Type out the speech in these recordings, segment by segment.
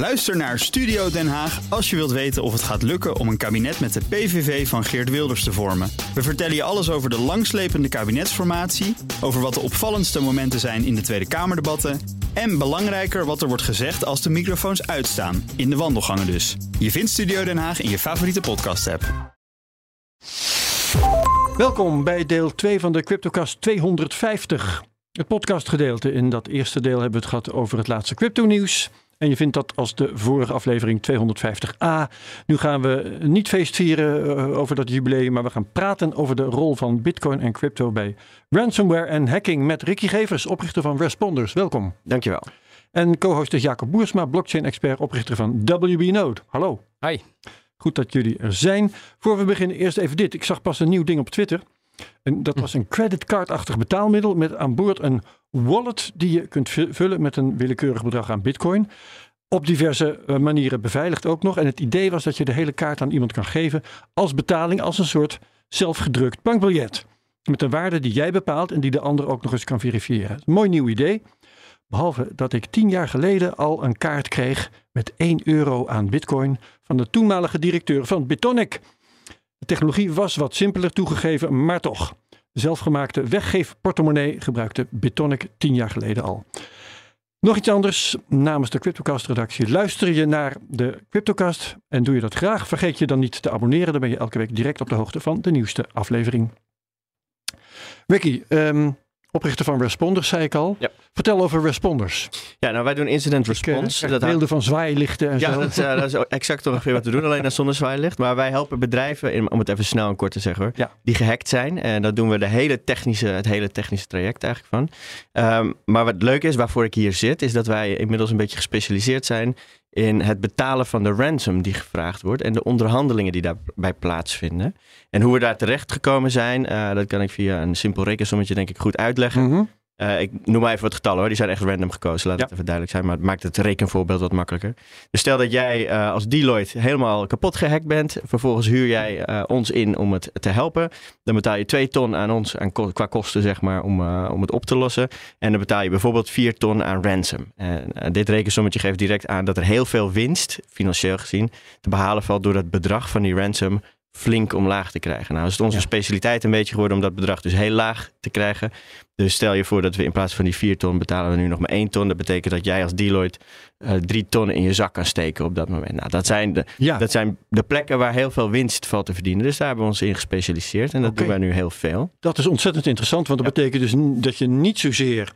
Luister naar Studio Den Haag als je wilt weten of het gaat lukken om een kabinet met de PVV van Geert Wilders te vormen. We vertellen je alles over de langslepende kabinetsformatie, over wat de opvallendste momenten zijn in de Tweede Kamerdebatten en belangrijker wat er wordt gezegd als de microfoons uitstaan, in de wandelgangen dus. Je vindt Studio Den Haag in je favoriete podcast-app. Welkom bij deel 2 van de CryptoCast 250. Het podcastgedeelte. In dat eerste deel hebben we het gehad over het laatste crypto-nieuws. En je vindt dat als de vorige aflevering 250a. Nu gaan we niet feest vieren uh, over dat jubileum, maar we gaan praten over de rol van Bitcoin en crypto bij ransomware en hacking met Ricky Gevers, oprichter van Responders. Welkom. Dankjewel. En co-host is Jacob Boersma, blockchain-expert, oprichter van WB Node. Hallo. Hi. Goed dat jullie er zijn. Voor we beginnen, eerst even dit. Ik zag pas een nieuw ding op Twitter. En dat was een creditcardachtig betaalmiddel met aan boord een wallet die je kunt vullen met een willekeurig bedrag aan bitcoin. Op diverse manieren beveiligd ook nog. En het idee was dat je de hele kaart aan iemand kan geven als betaling, als een soort zelfgedrukt bankbiljet. Met een waarde die jij bepaalt en die de ander ook nog eens kan verifiëren. Mooi nieuw idee. Behalve dat ik tien jaar geleden al een kaart kreeg met 1 euro aan bitcoin van de toenmalige directeur van Bitonic. De technologie was wat simpeler toegegeven, maar toch. Zelfgemaakte weggeefportemonnee gebruikte Bitonic tien jaar geleden al. Nog iets anders. Namens de CryptoCast-redactie luister je naar de CryptoCast. En doe je dat graag, vergeet je dan niet te abonneren. Dan ben je elke week direct op de hoogte van de nieuwste aflevering. Ricky, Oprichter van Responders, zei ik al. Ja. Vertel over Responders. Ja, nou wij doen incident response. Ik, uh, dat beelden van zwaailichten en ja, zo. Dat, uh, dat, is exact ongeveer wat we doen, alleen dan zonder zwaailicht. Maar wij helpen bedrijven, in, om het even snel en kort te zeggen hoor, ja. die gehackt zijn. En dat doen we de hele technische, het hele technische traject eigenlijk van. Um, maar wat leuk is, waarvoor ik hier zit, is dat wij inmiddels een beetje gespecialiseerd zijn in het betalen van de ransom die gevraagd wordt en de onderhandelingen die daarbij plaatsvinden. En hoe we daar terecht gekomen zijn, uh, dat kan ik via een simpel rekensommetje denk ik goed uitleggen. -hmm. Uh, ik noem maar even wat getallen hoor, die zijn echt random gekozen, laat Ja. het even duidelijk zijn, maar het maakt het rekenvoorbeeld wat makkelijker. Dus stel dat jij uh, als Deloitte helemaal kapot gehackt bent, vervolgens huur jij uh, ons in om het te helpen. Dan betaal je 2 ton aan ons aan ko qua kosten zeg maar om, om het op te lossen. En dan betaal je bijvoorbeeld 4 ton aan ransom. En dit rekensommetje geeft direct aan dat er heel veel winst, financieel gezien, te behalen valt door dat bedrag van die ransom flink omlaag te krijgen. Nou is het onze Ja. specialiteit een beetje geworden om dat bedrag dus heel laag te krijgen. Dus stel je voor dat we in plaats van die 4 ton betalen we nu nog maar 1 ton. Dat betekent dat jij als Deloitte uh, 3 ton in je zak kan steken op dat moment. Nou, dat zijn de, Ja, dat zijn de plekken waar heel veel winst valt te verdienen. Dus daar hebben we ons in gespecialiseerd. En dat doen wij nu heel veel. dat is ontzettend interessant, want dat Ja. betekent dus dat je niet zozeer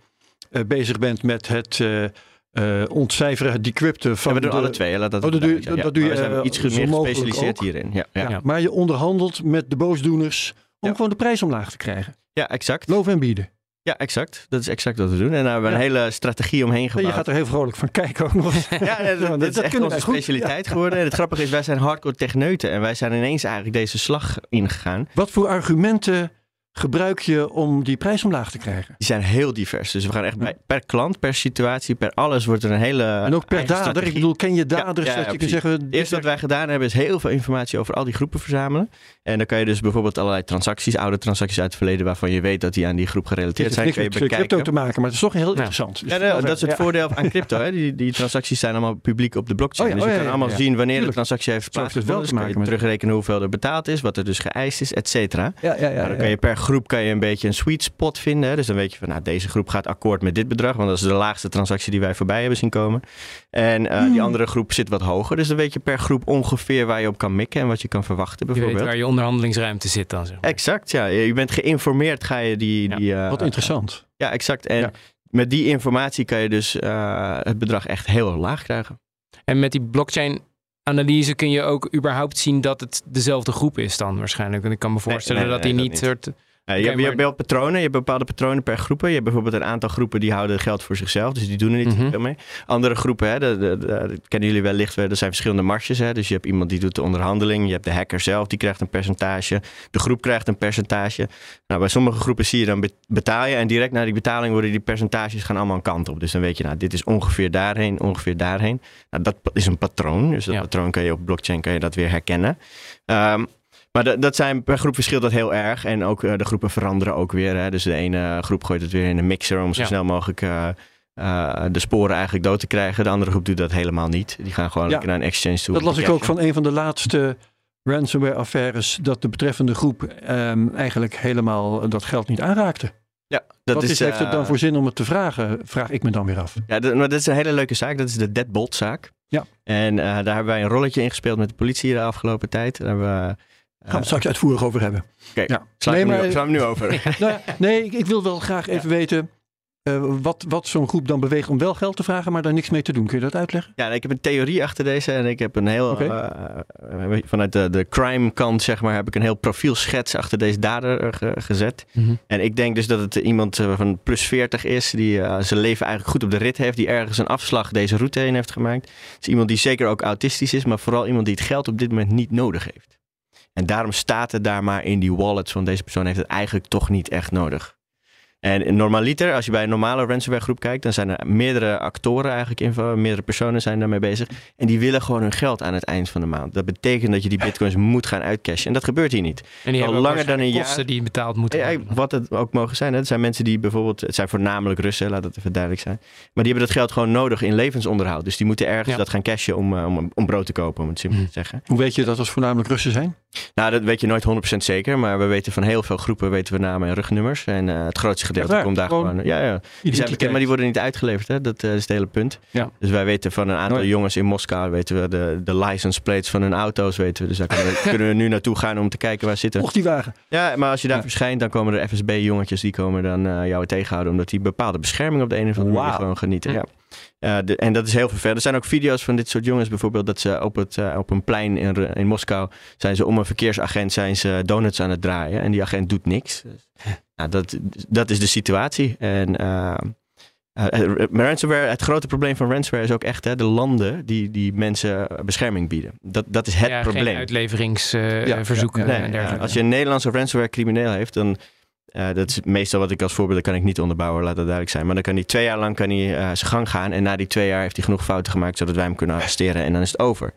eh, bezig bent met het eh, eh, ontcijferen, decrypten van Ja, we doen de- alle twee. Laat dat Oh, dat doe zijn. dat doe je, we zijn eh, iets meer gespecialiseerd hierin. Ja, ja. Ja, ja. Maar je onderhandelt met de boosdoeners om Ja. gewoon de prijs omlaag te krijgen. exact. Loven en bieden. Ja, exact. Dat is exact wat we doen. En daar hebben we een Ja. hele strategie omheen En gebouwd. je gaat er heel vrolijk van kijken ook nog. Ja, dat, dat, dat is echt onze specialiteit geworden. En het grappige is, wij zijn hardcore techneuten. En wij zijn ineens eigenlijk deze slag ingegaan. Wat voor argumenten gebruik je om die prijs omlaag te krijgen? Die zijn heel divers. Dus we gaan echt bij, per klant, per situatie, per alles wordt er een hele En ook per dader. Ik bedoel, ken je daders Ja, ja, je kunt precies. zeggen... Het eerste wat wij gedaan hebben is heel veel informatie over al die groepen verzamelen. En dan kan je dus bijvoorbeeld allerlei transacties, oude transacties uit het verleden waarvan je weet dat die aan die groep Het gerelateerd heeft zijn, niks kun je met crypto te maken, maar het is toch heel interessant. Dus nou, dat is het voordeel aan crypto. Hè? Die, die transacties zijn allemaal publiek op de blockchain. Oh dus je oh kan allemaal zien wanneer de transactie heeft heeft het plaatsgevonden. Dus kun je terugrekenen hoeveel er betaald is, wat er dus geëist is, et cetera. Ja, ja, ja. Nou, dan kan je per groep kan je een beetje een sweet spot vinden. Hè? Dus dan weet je van, nou, deze groep gaat akkoord met dit bedrag. Want dat is de laagste transactie die wij voorbij hebben zien komen. En eh, Hmm. die andere groep zit wat hoger. Dus dan weet je per groep ongeveer waar je op kan mikken en wat je kan verwachten Je weet bijvoorbeeld. waar je onderhandelingsruimte zit dan. Zeg maar. Exact, ja. Je bent geïnformeerd, ga je die... Ja, die eh, Wat interessant. Ja, exact. En Ja. met die informatie kan je dus eh, het bedrag echt heel laag krijgen. En met die blockchain analyse kun je ook überhaupt zien dat het dezelfde groep is dan waarschijnlijk. Want ik kan me voorstellen nee, dat nee, die dat niet niet. soort... Eh, je, hebt, je maar- hebt wel patronen, je hebt bepaalde patronen per groepen. Je hebt bijvoorbeeld een aantal groepen die houden geld voor zichzelf, dus die doen er niet Mhm. veel mee. Andere groepen, hè, de, de, de- dat kennen jullie wellicht, wel, er zijn verschillende marges. Hè, dus je hebt iemand die doet de onderhandeling, je hebt de hacker zelf, die krijgt een percentage. De groep krijgt een percentage. Nou, bij sommige groepen zie je dan be- betaal je en direct na die betaling worden die percentages gaan allemaal een kant op. Dus dan weet je, nou, dit is ongeveer daarheen, ongeveer daarheen. Nou, dat is een patroon, dus dat Ja. patroon kan je op blockchain kan je dat weer herkennen. Ehm, maar dat, dat zijn, per groep verschilt dat heel erg. En ook eh, de groepen veranderen ook weer. Hè. Dus de ene groep gooit het weer in een mixer om zo Ja. snel mogelijk eh, eh, de sporen eigenlijk dood te krijgen. De andere groep doet dat helemaal niet. Die gaan gewoon Ja. lekker naar een exchange toe. Dat las ik ook van een van de laatste ransomware-affaires. Dat de betreffende groep ehm, eigenlijk helemaal dat geld niet aanraakte. Ja, dat Wat is, is, heeft het dan voor zin om het te vragen? Vraag ik me dan weer af. Ja, dat, maar dat is een hele leuke zaak. Dat is de Deadbolt zaak. Ja. En daar hebben wij een rolletje in gespeeld met de politie de afgelopen tijd. Daar hebben we... Gaan we het straks uitvoerig over hebben. Oké, Ja. slaan Nee, we, nu- maar- slaan we nu over. Nou nee, ik, ik wil wel graag even weten eh, wat, wat zo'n groep dan beweegt om wel geld te vragen, maar daar niks mee te doen. Kun je dat uitleggen? Ja, ik heb een theorie achter deze en ik heb een heel, eh, eh, vanuit de, de crime kant zeg maar, heb ik een heel profielschets achter deze dader ge- gezet. Mhm. En ik denk dus dat het iemand van plus 40 is, die eh, zijn leven eigenlijk goed op de rit heeft, die ergens een afslag deze route heen heeft gemaakt. Het is iemand die zeker ook autistisch is, maar vooral iemand die het geld op dit moment niet nodig heeft. En daarom staat het daar maar in die wallets van deze persoon heeft het eigenlijk toch niet echt nodig. En normaliter, als je bij een normale ransomware groep kijkt, dan zijn er meerdere actoren eigenlijk in, meerdere personen zijn daarmee bezig. En die willen gewoon hun geld aan het eind van de maand. Dat betekent dat je die bitcoins moet gaan uitcashen. En dat gebeurt hier niet. En die Al hebben langer langer dan een jaar- kosten die betaald moeten Ja, worden. wat het ook mogen zijn. Hè. Het zijn mensen die bijvoorbeeld, het zijn voornamelijk Russen, laat dat even duidelijk zijn. Maar die hebben dat geld gewoon nodig in levensonderhoud. Dus die moeten ergens Ja. dat gaan cashen om, eh, om, om brood te kopen, om het simpel Hm. te zeggen. Hoe weet je dat het voornamelijk Russen zijn? Nou, dat weet je nooit 100% zeker. Maar we weten van heel veel groepen weten we namen en rugnummers. En eh, het grootste gedeelte komt daar Gewoon gewoon. Ja, ja. Die zijn bekend, maar die worden niet uitgeleverd. Hè? Dat eh, is het hele punt. Ja. Dus wij weten van een aantal jongens in Moskou, weten we de, de license plates van hun auto's, weten we. Dus daar kunnen we, kunnen we nu naartoe gaan om te kijken waar zitten. Och, die wagen. Ja, maar als je daar Ja. verschijnt, dan komen er FSB-jongetjes die komen dan eh, jou tegenhouden. Omdat die bepaalde bescherming op de een of andere manier gewoon genieten. Ja. Eh, de- en dat is heel vervelend. Er zijn ook video's van dit soort jongens bijvoorbeeld dat ze op, het, eh, op een plein in, in Moskou zijn ze om een verkeersagent zijn ze donuts aan het draaien. En die agent doet niks. Dus, nou, dat, dat is de situatie. En eh, ransomware, het grote probleem van ransomware is ook echt hè, de landen die, die mensen bescherming bieden. Dat, dat is het ja, probleem. Geen uitleveringsverzoeken Ja, Nee, ja, als je een Nederlandse ransomware crimineel heeft, dan eh, dat is meestal wat ik als voorbeeld kan ik niet onderbouwen, laat dat duidelijk zijn. Maar dan kan hij twee jaar lang kan hij, eh, zijn gang gaan en na die twee jaar heeft hij genoeg fouten gemaakt zodat wij hem kunnen arresteren en dan is het over.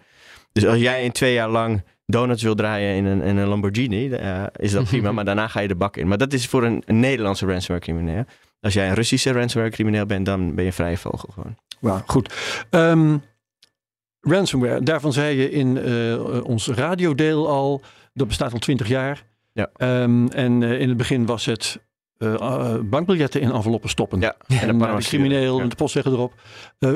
Dus als jij in twee jaar lang donuts wil draaien in een, in een Lamborghini, eh, is dat prima, maar daarna ga je de bak in. Maar dat is voor een, een Nederlandse ransomware crimineel. Als jij een Russische ransomware crimineel bent, dan ben je een vrije vogel gewoon. Wauw, goed. Ehm, ransomware, daarvan zei je in ons radiodeel al, dat bestaat al twintig jaar. Ja. Ehm, en eh, in het begin was het eh, eh, bankbiljetten in enveloppen stoppen. Ja, En, dan crimineel Ja. en de postzegger erop.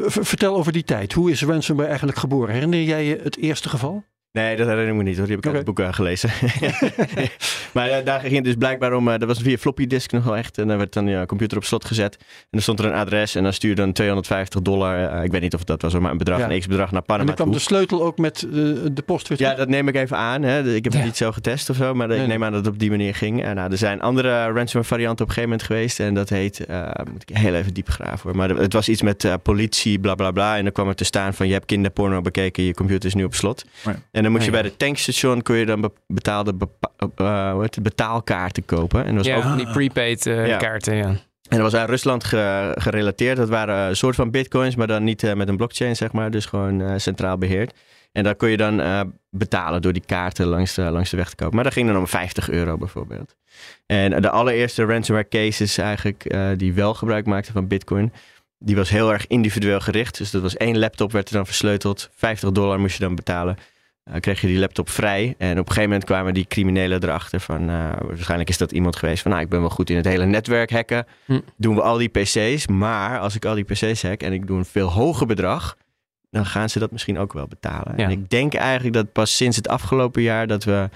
Vertel over die tijd. Hoe is ransomware eigenlijk geboren? Herinner jij je het eerste geval? Nee, dat herinner ik me niet hoor. Die heb ik uit Oké. het boek eh, gelezen. maar eh, daar ging het dus blijkbaar om. eh dat was via floppy disk nog wel echt. En dan werd dan je computer op slot gezet. En dan stond er een adres. En dan stuurde dan 250 dollar. eh, ik weet niet of dat was, maar een bedrag, Ja. een x-bedrag naar En Panama dan kwam toe. de sleutel ook met eh, de post weer Ja, dat neem ik even aan. Hè. Ik heb het Ja. niet zo getest of zo, maar ik Nee, neem aan dat het op die manier ging. En nou, er zijn andere ransomware varianten op een gegeven moment geweest. En dat heet, eh, moet ik heel even diep graven hoor. Maar het was iets met eh, politie, bla bla bla. En dan kwam er te staan van je hebt kinderporno bekeken, je computer is nu op slot. Ja. En dan moet je ja. bij de tankstation, kon je dan be- betaalde bepa- eh, hoe heet het, betaalkaarten kopen. En dat was ja, ook die prepaid eh, kaarten, ja. en dat was aan Rusland ge- gerelateerd. Dat waren een soort van bitcoins, maar dan niet eh, met een blockchain, zeg maar. Dus gewoon centraal beheerd. En daar kon je dan betalen door die kaarten langs de, langs de weg te kopen. Maar dat ging dan om 50 euro bijvoorbeeld. En de allereerste ransomware cases eigenlijk die wel gebruik maakten van bitcoin... die was heel erg individueel gericht. Dus dat was één laptop werd er dan versleuteld. 50 dollar moest je dan betalen. Eh, kreeg je die laptop vrij. En op een gegeven moment kwamen die criminelen erachter van... eh, waarschijnlijk is dat iemand geweest van... nou, ik ben wel goed in het hele netwerk hacken. Hm. Doen we al die pc's. Maar als ik al die pc's hack en ik doe een veel hoger bedrag... dan gaan ze dat misschien ook wel betalen. Ja. En ik denk eigenlijk dat pas sinds het afgelopen jaar... dat we...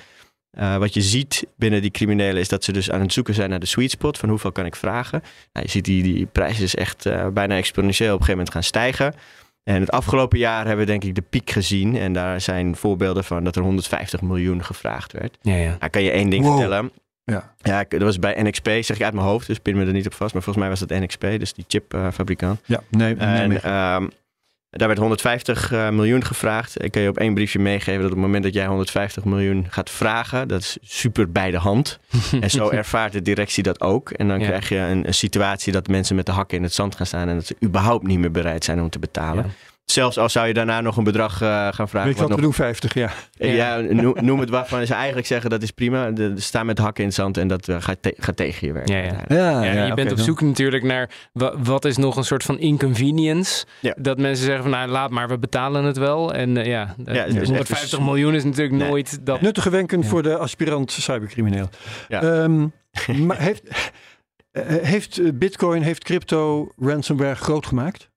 eh, wat je ziet binnen die criminelen is dat ze dus aan het zoeken zijn naar de sweet spot. Van hoeveel kan ik vragen? Nou, je ziet die, die prijs is echt bijna exponentieel op een gegeven moment gaan stijgen. En het afgelopen jaar hebben we denk ik de piek gezien. En daar zijn voorbeelden van dat er 150 miljoen gevraagd werd. Ja, ja. Nou, kan je één ding Wow. vertellen. Ja. Ja, dat was bij NXP, zeg ik uit mijn hoofd, dus pin me er niet op vast. Maar volgens mij was dat NXP, dus die chipfabrikant. Ja, nee. nee, en nee. Daar werd 150 eh, miljoen gevraagd. Ik kan je op één briefje meegeven dat op het moment dat jij 150 miljoen gaat vragen, dat is super bij de hand. en zo ervaart de directie dat ook. En dan Ja. krijg je een, een situatie dat mensen met de hakken in het zand gaan staan en dat ze überhaupt niet meer bereid zijn om te betalen. Ja. Zelfs als zou je daarna nog een bedrag eh, gaan vragen. Weet je wat, wat we nog, doen 50, ja. ja, noem, noem het waarvan ze eigenlijk zeggen dat is prima. De, de staan met hakken in het zand en dat eh, gaat, te- gaat tegen je werken. Ja, ja. uiteindelijk. Ja, Ja, je bent op zoek natuurlijk naar wa- wat is nog een soort van inconvenience. Ja. Dat mensen zeggen van nou laat maar, we betalen het wel. En eh, ja, Ja, het is echt 150 dus- miljoen is natuurlijk Nee. nooit dat. Nuttige wenken Ja. voor de aspirant cybercrimineel. Ja. Ehm, maar heeft, eh, heeft eh, Bitcoin, heeft crypto ransomware groot gemaakt?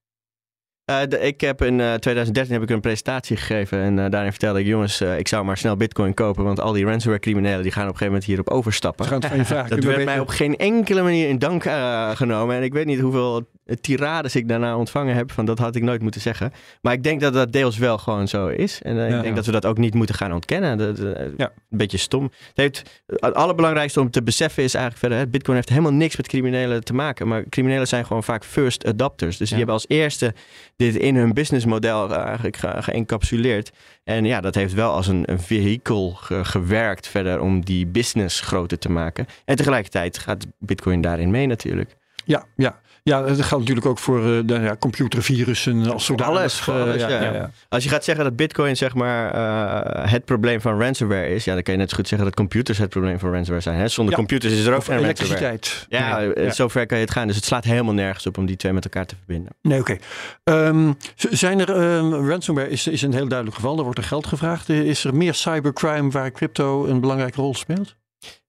Eh, de- ik heb in eh, 2013 heb ik een presentatie gegeven en eh, daarin vertelde ik, jongens, eh, ik zou maar snel bitcoin kopen, want al die ransomware criminelen die gaan op een gegeven moment hierop overstappen. Vragen. Dat werd mij op geen enkele manier in dank eh, genomen. En ik weet niet hoeveel tirades ik daarna ontvangen heb. Van dat had ik nooit moeten zeggen. Maar ik denk dat dat deels wel gewoon zo is. En eh, Ja. ik denk dat we dat ook niet moeten gaan ontkennen. Dat, Ja. Een beetje stom. Het, heeft, het allerbelangrijkste om te beseffen is eigenlijk verder... Hè, Bitcoin heeft helemaal niks met criminelen te maken. Maar criminelen zijn gewoon vaak first adopters. Dus die hebben als eerste dit in hun businessmodel eigenlijk ge- geëncapsuleerd. En ja, dat heeft wel als een, een vehikel ge- gewerkt verder om die business groter te maken. En tegelijkertijd gaat Bitcoin daarin mee natuurlijk. Ja, ja. Ja, dat geldt natuurlijk ook voor eh, de, ja, computervirussen als zodanig. alles, voor Eh, alles, ja, ja. ja, ja. Als je gaat zeggen dat Bitcoin zeg maar eh, het probleem van ransomware is, ja, dan kan je net zo goed zeggen dat computers het probleem van ransomware zijn. Hè? Zonder computers is er ook geen elektriciteit. Ja, zover kan je het gaan. Dus het slaat helemaal nergens op om die twee met elkaar te verbinden. Nee, oké. Ehm, zijn er, ehm, ransomware is, is een heel duidelijk geval. Er wordt er geld gevraagd. Is er meer cybercrime waar crypto een belangrijke rol speelt?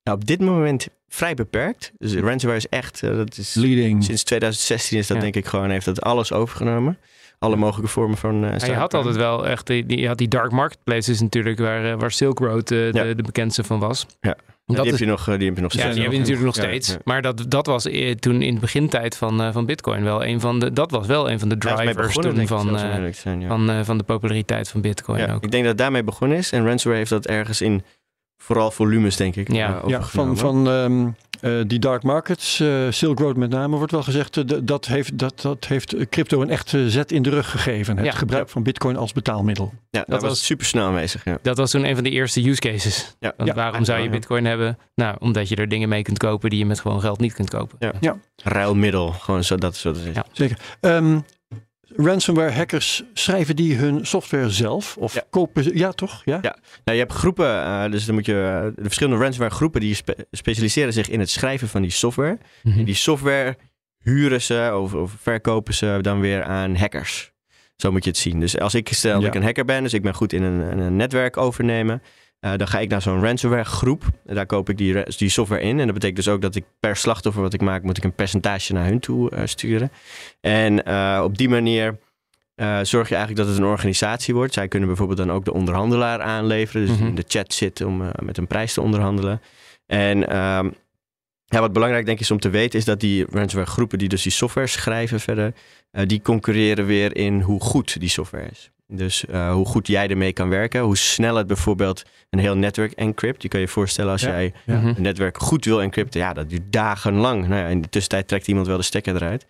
Nou, op dit moment vrij beperkt. Dus ransomware is echt, eh, dat is Leading. sinds 2016 is dat Ja. denk ik gewoon, heeft dat alles overgenomen. Alle mogelijke vormen van uh, Ja, je had altijd wel echt, die, die- je had die dark marketplaces natuurlijk, waar, eh, waar Silk Road eh, Ja. de, de bekendste van was. Ja. Dat die, is, heb je nog, eh, die heb je nog ja, steeds. die heb je natuurlijk nog Ja, steeds. ja. Maar dat, dat was eh, toen in de begintijd van, eh, van Bitcoin wel een van de, dat was wel een van de drivers begonnen, toen van, eh, zijn, ja. van, eh, van de populariteit van Bitcoin Ja, ook. ik denk dat het daarmee begonnen is. En ransomware heeft dat ergens in vooral volumes, denk ik. Ja. eh, Ja, van, van ehm, eh, die dark markets, eh, Silk Road met name, wordt wel gezegd d- dat heeft, dat, dat heeft crypto een echte zet in de rug gegeven. Het Ja. gebruik van bitcoin als betaalmiddel. Ja, dat, Dat was, was- super snel aanwezig. Ja. Dat was toen een van de eerste use cases. Ja. Want Ja. waarom zou je Ja. Bitcoin hebben? Nou, omdat je er dingen mee kunt kopen die je met gewoon geld niet kunt kopen. Ja. Ruilmiddel, gewoon zo dat, zo dat is. Ja. Zeker. Ehm, ransomware hackers, schrijven die hun software zelf? Of Ja. kopen ze... Ja, toch? Ja? Ja. Nou, je hebt groepen, eh, dus dan moet je, eh, de verschillende ransomware groepen die spe- specialiseren zich in het schrijven van die software. Mhm. En die software huren ze of, of verkopen ze dan weer aan hackers. Zo moet je het zien. Dus als ik stel dat Ja. ik een hacker ben, dus ik ben goed in een, in een netwerk overnemen. Eh, dan ga ik naar zo'n ransomware groep. En daar koop ik die, die software in. En dat betekent dus ook dat ik per slachtoffer wat ik maak, moet ik een percentage naar hun toe eh, sturen. En eh, op die manier zorg je eigenlijk dat het een organisatie wordt. Zij kunnen bijvoorbeeld dan ook de onderhandelaar aanleveren. Dus Mhm. in de chat zit om met een prijs te onderhandelen. En ehm, ja, wat belangrijk denk ik is om te weten, is dat die ransomware groepen die dus die software schrijven verder, die concurreren weer in hoe goed die software is. Dus eh, hoe goed jij ermee kan werken, hoe snel het bijvoorbeeld een heel netwerk encrypt. Je kan je voorstellen als Ja. jij Ja. Mhm. een netwerk goed wil encrypten, ja, dat duurt dagenlang. Nou ja, in de tussentijd trekt iemand wel de stekker eruit.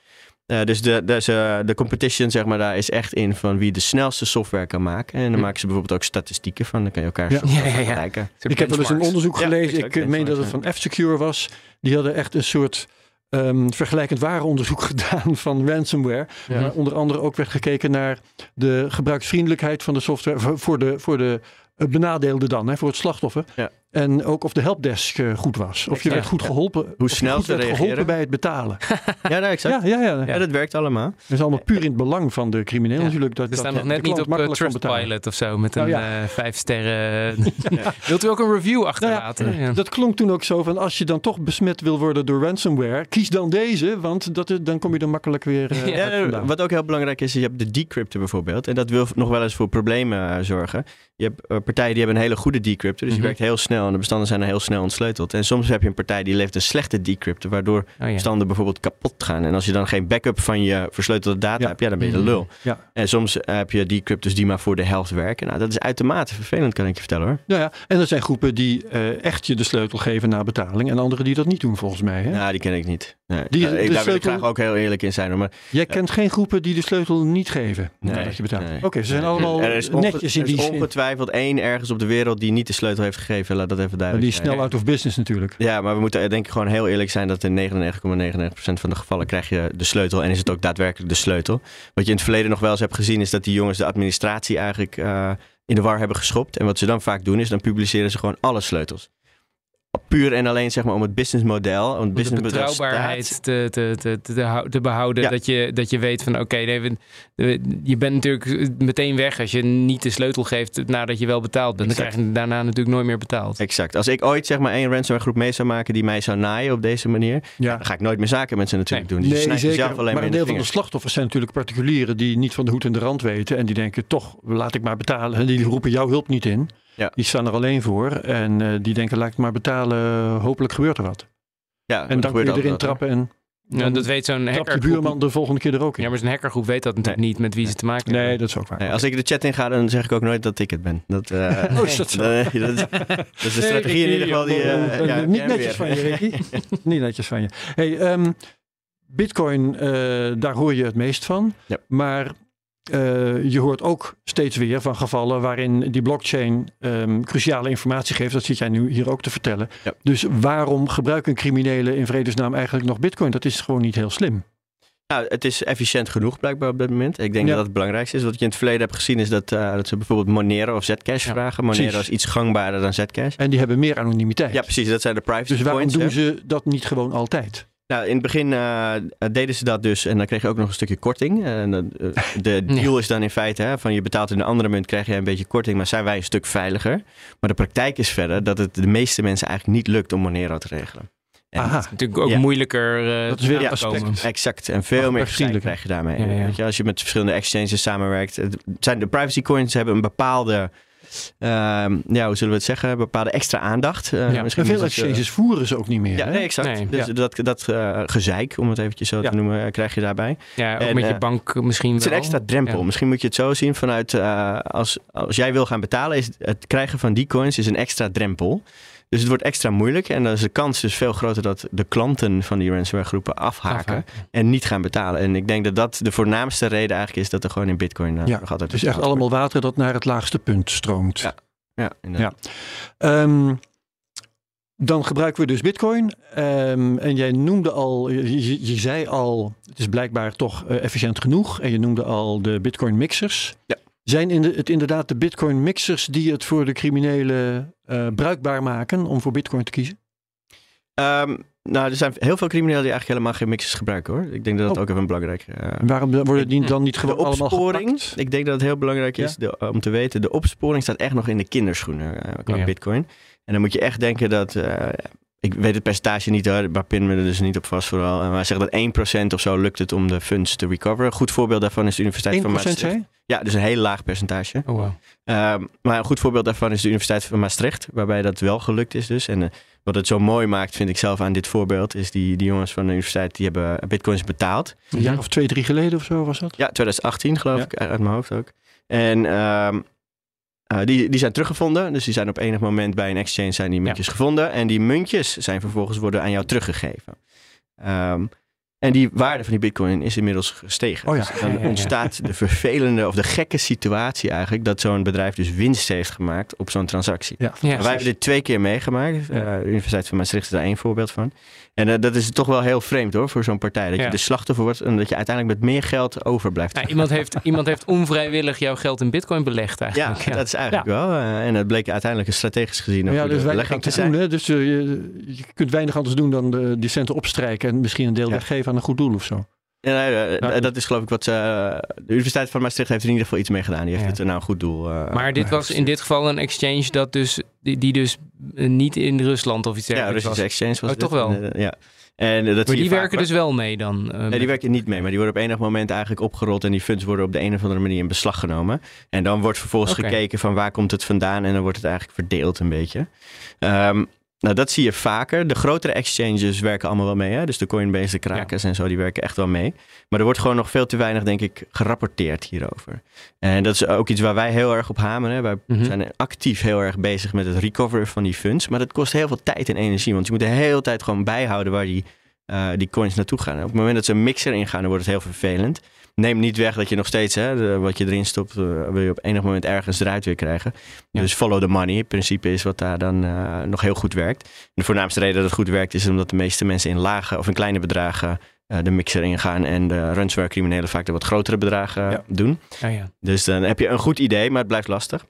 Eh, dus de, dus, eh, de competition, zeg maar, daar is echt in van wie de snelste software kan maken. En dan Hm. maken ze bijvoorbeeld ook statistieken van. Dan kan je elkaar Ja. software Ja, ja, ja. vergelijken. Ik heb wel eens een onderzoek gelezen. ik meen dat het van F-Secure was. Die hadden echt een soort ehm, vergelijkend warenonderzoek gedaan van ransomware. Ja. Maar onder andere ook werd gekeken naar de gebruiksvriendelijkheid van de software voor- voor de, voor de eh, benadeelde dan, hè, voor het slachtoffer. Ja. En ook of de helpdesk eh, goed was. Of je Ja. werd goed geholpen. je snel ze werd geholpen reageren. bij het betalen. Ja, nou, exact. Ja, ja, ja. Ja, dat werkt allemaal. Dat is allemaal puur in het belang van de crimineel Ja. natuurlijk. Dat, We dat staan nog net niet op eh. Trustpilot of zo met een Nou ja. eh, vijf sterren. Wilt u ook een review achterlaten? Ja. Dat klonk toen ook zo van als je dan toch besmet wil worden door ransomware, kies dan deze, want dat, dan kom je er makkelijk weer eh, wat ook heel belangrijk is, je hebt de decrypter bijvoorbeeld. En dat wil nog wel eens voor problemen zorgen. Je hebt partijen die hebben een hele goede decrypter. Dus die Mhm. werkt heel snel en de bestanden zijn er heel snel ontsleuteld. En soms heb je een partij die levert een slechte decrypter, waardoor Oh, ja. bestanden bijvoorbeeld kapot gaan. En als je dan geen backup van je versleutelde data Ja. hebt, ja, dan ben je de Mhm. lul. Ja. En soms heb je decrypters die maar voor de helft werken. Nou, dat is uitermate vervelend, kan ik je vertellen hoor. Nou ja, en er zijn groepen die eh, echt je de sleutel geven na betaling en anderen die dat niet doen volgens mij. Hè? Nou, die ken ik niet. Nee, Die- de ik, daar wil ik graag ook heel eerlijk in zijn. Maar Jij kent geen groepen die de sleutel niet geven Nee, nadat je betaalt. nee. Oké, ze zijn allemaal er is netjes in er die is zin. ongetwijfeld één ergens op de wereld die niet de sleutel heeft gegeven. Laat dat even duidelijk die is snel out of business natuurlijk. Ja, maar we moeten eh, denk ik gewoon heel eerlijk zijn dat in 99,99% van de gevallen krijg je de sleutel en is het ook daadwerkelijk de sleutel. Wat je in het verleden nog wel eens hebt gezien is dat die jongens de administratie eigenlijk eh, in de war hebben geschopt. En wat ze dan vaak doen is dan publiceren ze gewoon alle sleutels. Puur en alleen zeg maar om het businessmodel, om het businessmodel betrouwbaarheid staat. te, te, te, te, hou- te behouden. Ja. Dat, je, dat je weet van oké, nee, je bent natuurlijk meteen weg als je niet de sleutel geeft nadat je wel betaald bent. Dan krijg je daarna natuurlijk nooit meer betaald. Exact. Als ik ooit zeg maar één ransomware groep mee zou maken die mij zou naaien op deze manier, Ja. dan ga ik nooit meer zaken met ze natuurlijk doen. Dus je Nee, zeker. alleen maar een deel de van de slachtoffers zijn natuurlijk particulieren die niet van de hoed en de rand weten. En die denken toch, laat ik maar betalen. En die roepen jouw hulp niet in. Ja. Die staan er alleen voor. En eh, die denken, laat ik maar betalen. Hopelijk gebeurt er wat. Ja, En dat dan kun je erin trappen en Ja, dat weet zo'n trapt je hackergroep. buurman de volgende keer er ook in. Ja, maar zo'n hackergroep weet dat natuurlijk niet met wie ze te maken hebben. Nee, dat is ook waar. Nee, als ik de chat in ga, dan zeg ik ook nooit dat ik het ben. Dat, eh, Oh, is dat zo? dat, dat, is- dat is de strategie in ieder geval die... eh, ja, niet netjes weer. van je, Ricky. niet netjes van je. Hey, ehm, Bitcoin, eh, daar hoor je het meest van. Ja. Maar eh, je hoort ook steeds weer van gevallen waarin die blockchain ehm, cruciale informatie geeft. Dat zit jij nu hier ook te vertellen. Ja. Dus waarom gebruiken criminelen in vredesnaam eigenlijk nog Bitcoin? Dat is gewoon niet heel slim. Nou, het is efficiënt genoeg blijkbaar op dit moment. Ik denk Ja. dat dat het belangrijkste is. Wat je in het verleden hebt gezien is dat, eh, dat ze bijvoorbeeld Monero of Zcash Ja, vragen. Monero precies. is iets gangbaarder dan Zcash. En die hebben meer anonimiteit. Ja, precies. Dat zijn de privacy dus waarom doen hè. ze dat niet gewoon altijd? Nou, in het begin eh, deden ze dat dus en dan kreeg je ook nog een stukje korting. En, eh, de deal is dan in feite hè, van je betaalt in een andere munt, krijg je een beetje korting, maar zijn wij een stuk veiliger. Maar de praktijk is verder dat het de meeste mensen eigenlijk niet lukt om Monero te regelen. En Aha. Natuurlijk ook Ja. moeilijker eh Dat is weer komen. aspect. Exact. En veel meer vriendelijker. krijg je daarmee. Ja, ja. Weet je, als je met verschillende exchanges samenwerkt. Het zijn de privacy coins hebben een bepaalde, ja, hoe zullen we het zeggen, bepaalde extra aandacht. Eh, Ja. misschien En veel exchanges voeren ze ook niet meer. ja, nee, exact. Nee. Dus Ja. dat, dat eh, gezeik, om het eventjes zo Ja. te noemen, eh, krijg je daarbij. Ja, ook En, met je bank misschien Het is een extra drempel. Ja. Misschien moet je het zo zien vanuit eh, als, als jij wil gaan betalen, is het krijgen van die coins is een extra drempel. Dus het wordt extra moeilijk en dan is de kans dus veel groter dat de klanten van die ransomware groepen afhaken Afhaken. en niet gaan betalen. En ik denk dat dat de voornaamste reden eigenlijk is dat er gewoon in bitcoin uh, Ja, nog altijd Het is echt allemaal water dat naar het laagste punt stroomt. Ja. Ja, inderdaad. Ehm, dan gebruiken we dus Bitcoin. Ehm, en jij noemde al, je, je- je zei al, het is blijkbaar toch eh, efficiënt genoeg. En je noemde al de Bitcoin mixers. Ja. Zijn in de, het inderdaad de Bitcoin mixers die het voor de criminelen eh, bruikbaar maken om voor Bitcoin te kiezen? Ehm, nou, er zijn heel veel criminelen die eigenlijk helemaal geen mixers gebruiken hoor. Ik denk dat dat Oh. ook even belangrijk uh, En waarom worden die dan niet gewoon allemaal opsporing, gepakt? ik denk dat het heel belangrijk is de- om te weten, de opsporing staat echt nog in de kinderschoenen eh, qua Ja. bitcoin. En dan moet je echt denken dat, eh, ik weet het percentage niet hoor, daar pinnen we er dus niet op vast vooral. En wij zeggen dat 1% of zo lukt het om de funds te recoveren. Een goed voorbeeld daarvan is de Universiteit 1% van Maastricht. zei? Ja, dus een heel laag percentage. Oh, wow. Ehm, maar een goed voorbeeld daarvan is de Universiteit van Maastricht, waarbij dat wel gelukt is dus. En eh, wat het zo mooi maakt, vind ik zelf aan dit voorbeeld, is die, die jongens van de universiteit, die hebben bitcoins betaald. Een jaar of twee, drie geleden of zo was dat? Ja, 2018 geloof Ja. ik, uit mijn hoofd ook. En ehm, eh, die, die zijn teruggevonden. Dus die zijn op enig moment bij een exchange zijn die muntjes gevonden. En die muntjes zijn vervolgens worden aan jou teruggegeven. Ehm, en die waarde van die bitcoin is inmiddels gestegen. Oh ja. Dus dan Ja, ontstaat de vervelende of de gekke situatie eigenlijk... dat zo'n bedrijf dus winst heeft gemaakt op zo'n transactie. Wij hebben dit twee keer meegemaakt. Eh, de Universiteit van Maastricht is daar één voorbeeld van. En eh, dat is toch wel heel vreemd hoor, voor zo'n partij. Dat Ja. je de slachtoffer wordt en dat je uiteindelijk met meer geld overblijft. Nou, iemand, heeft, iemand heeft onvrijwillig jouw geld in bitcoin belegd Ja, eigenlijk. dat is eigenlijk wel. eh, en dat bleek uiteindelijk een strategisch gezien een Ja, goede dus belegging te zijn. doen. Hè? Dus eh, je, je kunt weinig anders doen dan de, die centen opstrijken en misschien een deel Ja. weggeven aan een goed doel of zo. Ja, nee, eh, Ja. Dat is geloof ik wat ze, eh, de Universiteit van Maastricht heeft er in ieder geval iets mee gedaan. Die heeft Ja. het nou een goed doel. eh, Maar dit was in dit geval een exchange dat dus, die, die dus niet in Rusland of iets Ja, dergelijks Russische was. exchange was Oh, toch wel? En, ja. En dat Maar die werken dus wel mee dan? Nee, die werken niet mee, maar die worden op enig moment eigenlijk opgerold en die funds worden op de een of andere manier in beslag genomen. En dan wordt vervolgens gekeken van waar komt het vandaan en dan wordt het eigenlijk verdeeld een beetje. Ehm, nou, dat zie je vaker. De grotere exchanges werken allemaal wel mee. Hè? Dus de Coinbase, de Krakers en zo, die werken echt wel mee. Maar er wordt gewoon nog veel te weinig, denk ik, gerapporteerd hierover. En dat is ook iets waar wij heel erg op hameren. Wij Mhm. zijn actief heel erg bezig met het recoveren van die funds. Maar dat kost heel veel tijd en energie. Want je moet de hele tijd gewoon bijhouden waar die eh, die coins naartoe gaan. En op het moment dat ze een mixer ingaan, dan wordt het heel vervelend. Neem niet weg dat je nog steeds, hè, de- wat je erin stopt, eh, wil je op enig moment ergens eruit weer krijgen. Ja. Dus follow the money, het principe is wat daar dan eh, nog heel goed werkt. De voornaamste reden dat het goed werkt, is omdat de meeste mensen in lage of in kleine bedragen eh, de mixer ingaan. En de ransomware criminelen vaak de wat grotere bedragen Ja. doen. Ja. Dus dan heb je een goed idee, maar het blijft lastig.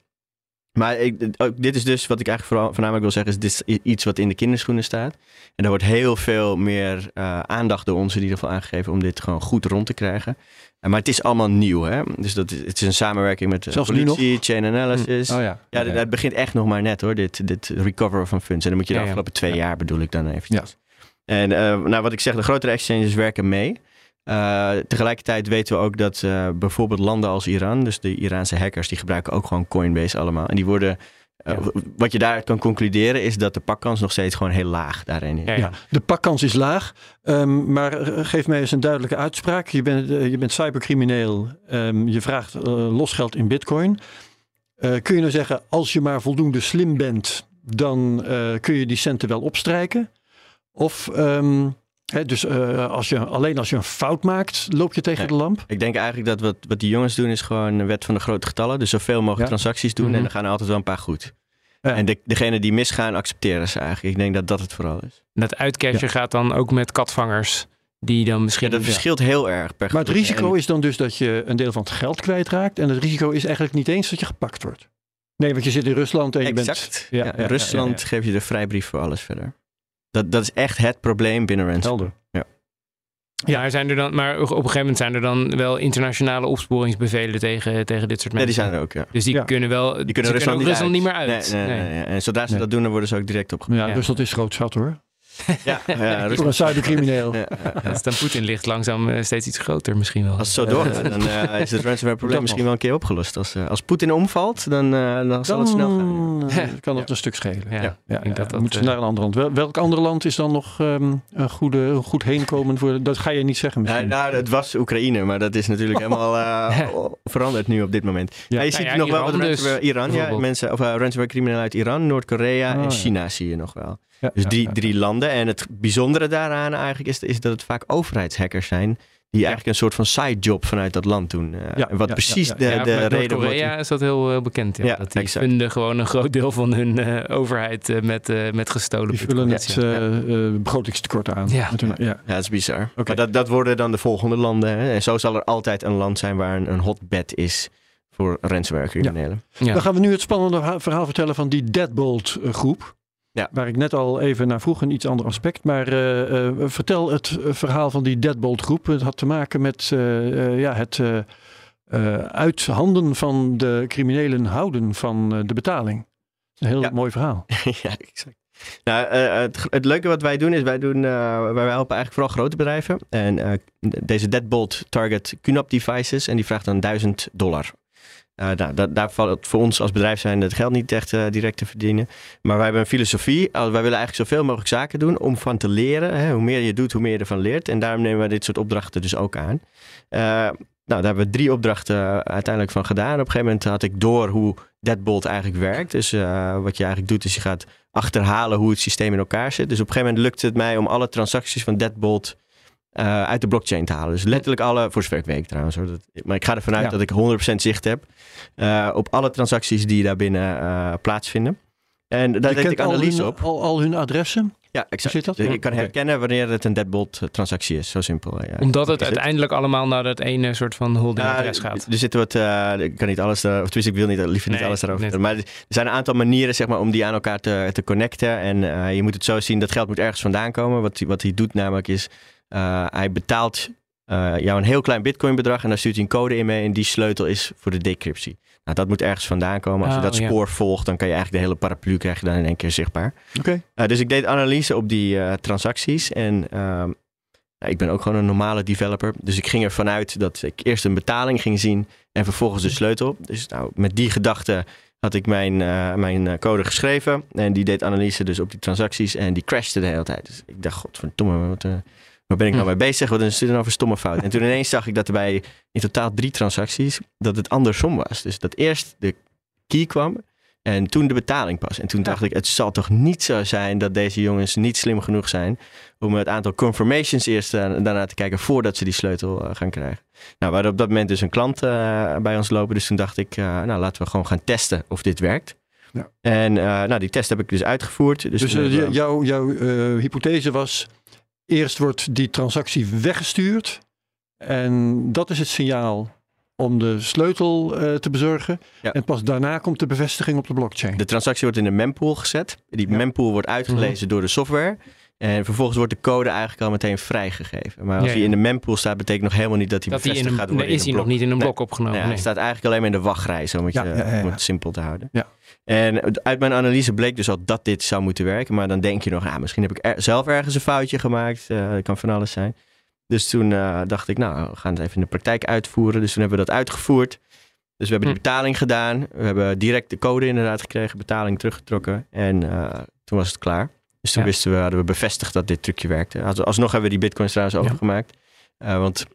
Maar ik, dit is dus wat ik eigenlijk vooral, voornamelijk wil zeggen, is dit is iets wat in de kinderschoenen staat. En daar wordt heel veel meer aandacht door ons in ieder geval aangegeven om dit gewoon goed rond te krijgen. Maar het is allemaal nieuw, hè? Dus dat, is- het is een samenwerking met Zelfs politie, chain analysis. Oh ja. Ja, het begint echt nog maar net hoor, dit, dit recover van funds. En dan moet je de Ja, afgelopen twee Ja. jaar bedoel ik dan eventjes. En eh, nou, wat ik zeg, de grotere exchanges werken mee. Eh, tegelijkertijd weten we ook dat eh, bijvoorbeeld landen als Iran, dus de Iraanse hackers, die gebruiken ook gewoon Coinbase allemaal. En die worden, Ja. wat je daar kan concluderen is dat de pakkans nog steeds gewoon heel laag daarin is. Ja, Ja, ja. de pakkans is laag, ehm, maar eh, geef mij eens een duidelijke uitspraak. Je bent, eh, je bent cybercrimineel, ehm, je vraagt eh, losgeld in bitcoin. Eh, kun je nou zeggen, als je maar voldoende slim bent, dan eh, kun je die centen wel opstrijken? Of, ehm, hè, dus eh, als je, alleen als je een fout maakt, loop je tegen Nee. de lamp? Ik denk eigenlijk dat wat, wat die jongens doen is gewoon een wet van de grote getallen. Dus zoveel mogelijk Ja. transacties doen Mhm. en dan gaan er altijd wel een paar goed. Ja. En de, degene die misgaan accepteren ze eigenlijk. Ik denk dat dat het vooral is. En dat uitcashen gaat dan ook met katvangers. Die dan Ja, misschien... dat verschilt heel erg per Maar het risico En- is dan dus dat je een deel van het geld kwijtraakt. En het risico is eigenlijk niet eens dat je gepakt wordt. Nee, want je zit in Rusland en je bent... Exact. Ja, Ja, ja, Rusland ja, ja. geeft je de vrijbrief voor alles verder. Dat, dat is echt het probleem binnen ransomware. Helder. Ja, er zijn er dan, maar op een gegeven moment zijn er dan wel internationale opsporingsbevelen tegen, tegen dit soort Ja, mensen. die zijn er ook, ja. Dus die Ja. kunnen wel. Die ze kunnen Rusland, ook niet, Rusland niet meer uit. Nee, nee, nee, nee. En zodra ze Nee. dat doen, dan worden ze ook direct opgepakt. Ja, Ja. Rusland is groot zat hoor. Ja, ja, Voor een Rusland. cybercrimineel. Ja, ja, ja. Als dan Poetin ligt langzaam eh, steeds iets groter misschien wel. Als het zo doorgaat, dan eh, is het ransomware probleem misschien wel een keer opgelost. Als, eh, als Poetin omvalt, dan, dan zal het snel gaan. Dan kan dat een stuk schelen. Ja, Ja, ik ja, denk dat dat, moeten ze naar een ander land. Wel- welk ander land is dan nog ehm, een, goede, goed heenkomen voor? Dat ga je niet zeggen Ja, misschien. nou, het was Oekraïne, maar dat is natuurlijk helemaal eh, veranderd nu op dit moment. Ja. Ja, je Nou ziet ja, nog wel Iran wat dus, ransomware, Iran, ja, mensen, of uh, ransomware criminelen uit Iran, Noord-Korea Oh, en ja. China zie je nog wel. Ja, Dus ja, drie, ja, drie landen. En het bijzondere daaraan eigenlijk is, is dat het vaak overheidshackers zijn. Die eigenlijk een soort van sidejob vanuit dat land doen. Eh, en wat ja, precies ja, ja. de, Ja, de reden wordt. Noord-Korea is dat heel eh, bekend. Ja, Ja, dat die exact. vinden gewoon een groot deel van hun eh, overheid eh, met, eh, met gestolen Die vullen het ja. eh, eh, begrotingstekort aan. Ja. Hun- ja. Ja, dat is bizar. Oké. Maar dat, dat worden dan de volgende landen. Hè? En zo zal er altijd een land zijn waar een, een hotbed is voor ransomware criminelen. Ja. Dan gaan we nu het spannende verha- verhaal vertellen van die Deadbolt groep. Ja. Waar ik net al even naar vroeg, een iets ander aspect. Maar eh, eh, vertel het eh, verhaal van die Deadbolt groep. Het had te maken met ja, het uit handen van de criminelen houden van de betaling. Een heel Ja. mooi verhaal. ja, exact. Nou, het, het leuke wat wij doen is, wij, doen, wij helpen eigenlijk vooral grote bedrijven. En deze Deadbolt target QNAP devices en die vraagt dan 1000 dollar. Eh, nou, da- daar valt voor ons als bedrijf zijn het geld niet echt eh, direct te verdienen. Maar wij hebben een filosofie. Uh, wij willen eigenlijk zoveel mogelijk zaken doen om van te leren. Hè. Hoe meer je doet, hoe meer je ervan leert. En daarom nemen wij dit soort opdrachten dus ook aan. Eh, nou, daar hebben we drie opdrachten eh, uiteindelijk van gedaan. Op een gegeven moment had ik door hoe Deadbolt eigenlijk werkt. Dus eh, wat je eigenlijk doet is je gaat achterhalen hoe het systeem in elkaar zit. Dus op een gegeven moment lukte het mij om alle transacties van Deadbolt eh, uit de blockchain te halen. Dus letterlijk alle, voor zover ik weet trouwens. Hoor. Dat, maar ik ga ervan uit Ja. dat ik 100% zicht heb eh, op alle transacties die daarbinnen eh plaatsvinden. En daar deed ik analyse al hun, op. Al, al hun adressen. Ja, exact. zit dat? Dus Ja, ik kan herkennen wanneer het een Deadbolt transactie is. Zo simpel. Ja. Omdat het uiteindelijk allemaal naar dat ene soort van holding Ja, adres gaat. Er zitten wat, eh, ik kan niet alles, daar- of tenminste ik wil niet, liever niet Nee, alles daarover net. Maar er zijn een aantal manieren zeg maar, om die aan elkaar te, te connecten. En eh, je moet het zo zien, dat geld moet ergens vandaan komen. Wat, hij- wat hij doet namelijk is, eh, hij betaalt eh, jou een heel klein bitcoin bedrag en daar stuurt hij een code in mee. En die sleutel is voor de decryptie. Nou, dat moet ergens vandaan komen. Als je Oh, dat ja. spoor volgt, dan kan je eigenlijk de hele paraplu krijg je dan in één keer zichtbaar. Oké. Uh, dus ik deed analyse op die uh, transacties. En uh, ik ben ook gewoon een normale developer. Dus ik ging ervan uit dat ik eerst een betaling ging zien en vervolgens de sleutel. Dus nou, met die gedachte had ik mijn, uh, mijn code geschreven. En die deed analyse dus op die transacties. En die crashte de hele tijd. Dus ik dacht, godverdomme, wat, uh, waar ben ik nou mee bezig? Wat is dit nou voor stomme fout? En toen ineens zag ik dat er bij in totaal drie transacties, dat het andersom was. Dus dat eerst de key kwam. En toen de betaling pas. En toen dacht ik, het zal toch niet zo zijn dat deze jongens niet slim genoeg zijn om het aantal confirmations eerst uh, daarna te kijken voordat ze die sleutel uh, gaan krijgen. Nou, we hadden op dat moment dus een klant uh, bij ons lopen. Dus toen dacht ik, nou laten we gewoon gaan testen of dit werkt. Ja. En nou, die test heb ik dus uitgevoerd. Dus, dus jouw, jouw hypothese was, eerst wordt die transactie weggestuurd. En dat is het signaal om de sleutel uh, te bezorgen. Ja. En pas daarna komt de bevestiging op de blockchain. De transactie wordt in een mempool gezet. Die ja. mempool wordt uitgelezen mm -hmm. door de software. En vervolgens wordt de code eigenlijk al meteen vrijgegeven. Maar als ja, hij in de mempool staat, betekent nog helemaal niet dat hij dat bevestigd hij gaat worden. Nee, is hij nog niet in een blok nee. opgenomen. Nee, Hij staat eigenlijk alleen maar in de wachtrij, zo moet je, om het simpel te houden. En uit mijn analyse bleek dus al dat dit zou moeten werken. Maar dan denk je nog, ah, misschien heb ik er zelf ergens een foutje gemaakt. Uh, dat kan van alles zijn. Dus toen uh, dacht ik, nou, we gaan het even in de praktijk uitvoeren. Dus toen hebben we dat uitgevoerd. Dus we hebben Hm. de betaling gedaan. We hebben direct de code inderdaad gekregen, betaling teruggetrokken. En uh, toen was het klaar. Dus toen Ja. wisten we, hadden we bevestigd dat dit trucje werkte. Als- Alsnog hebben we die bitcoins trouwens overgemaakt. Uh, want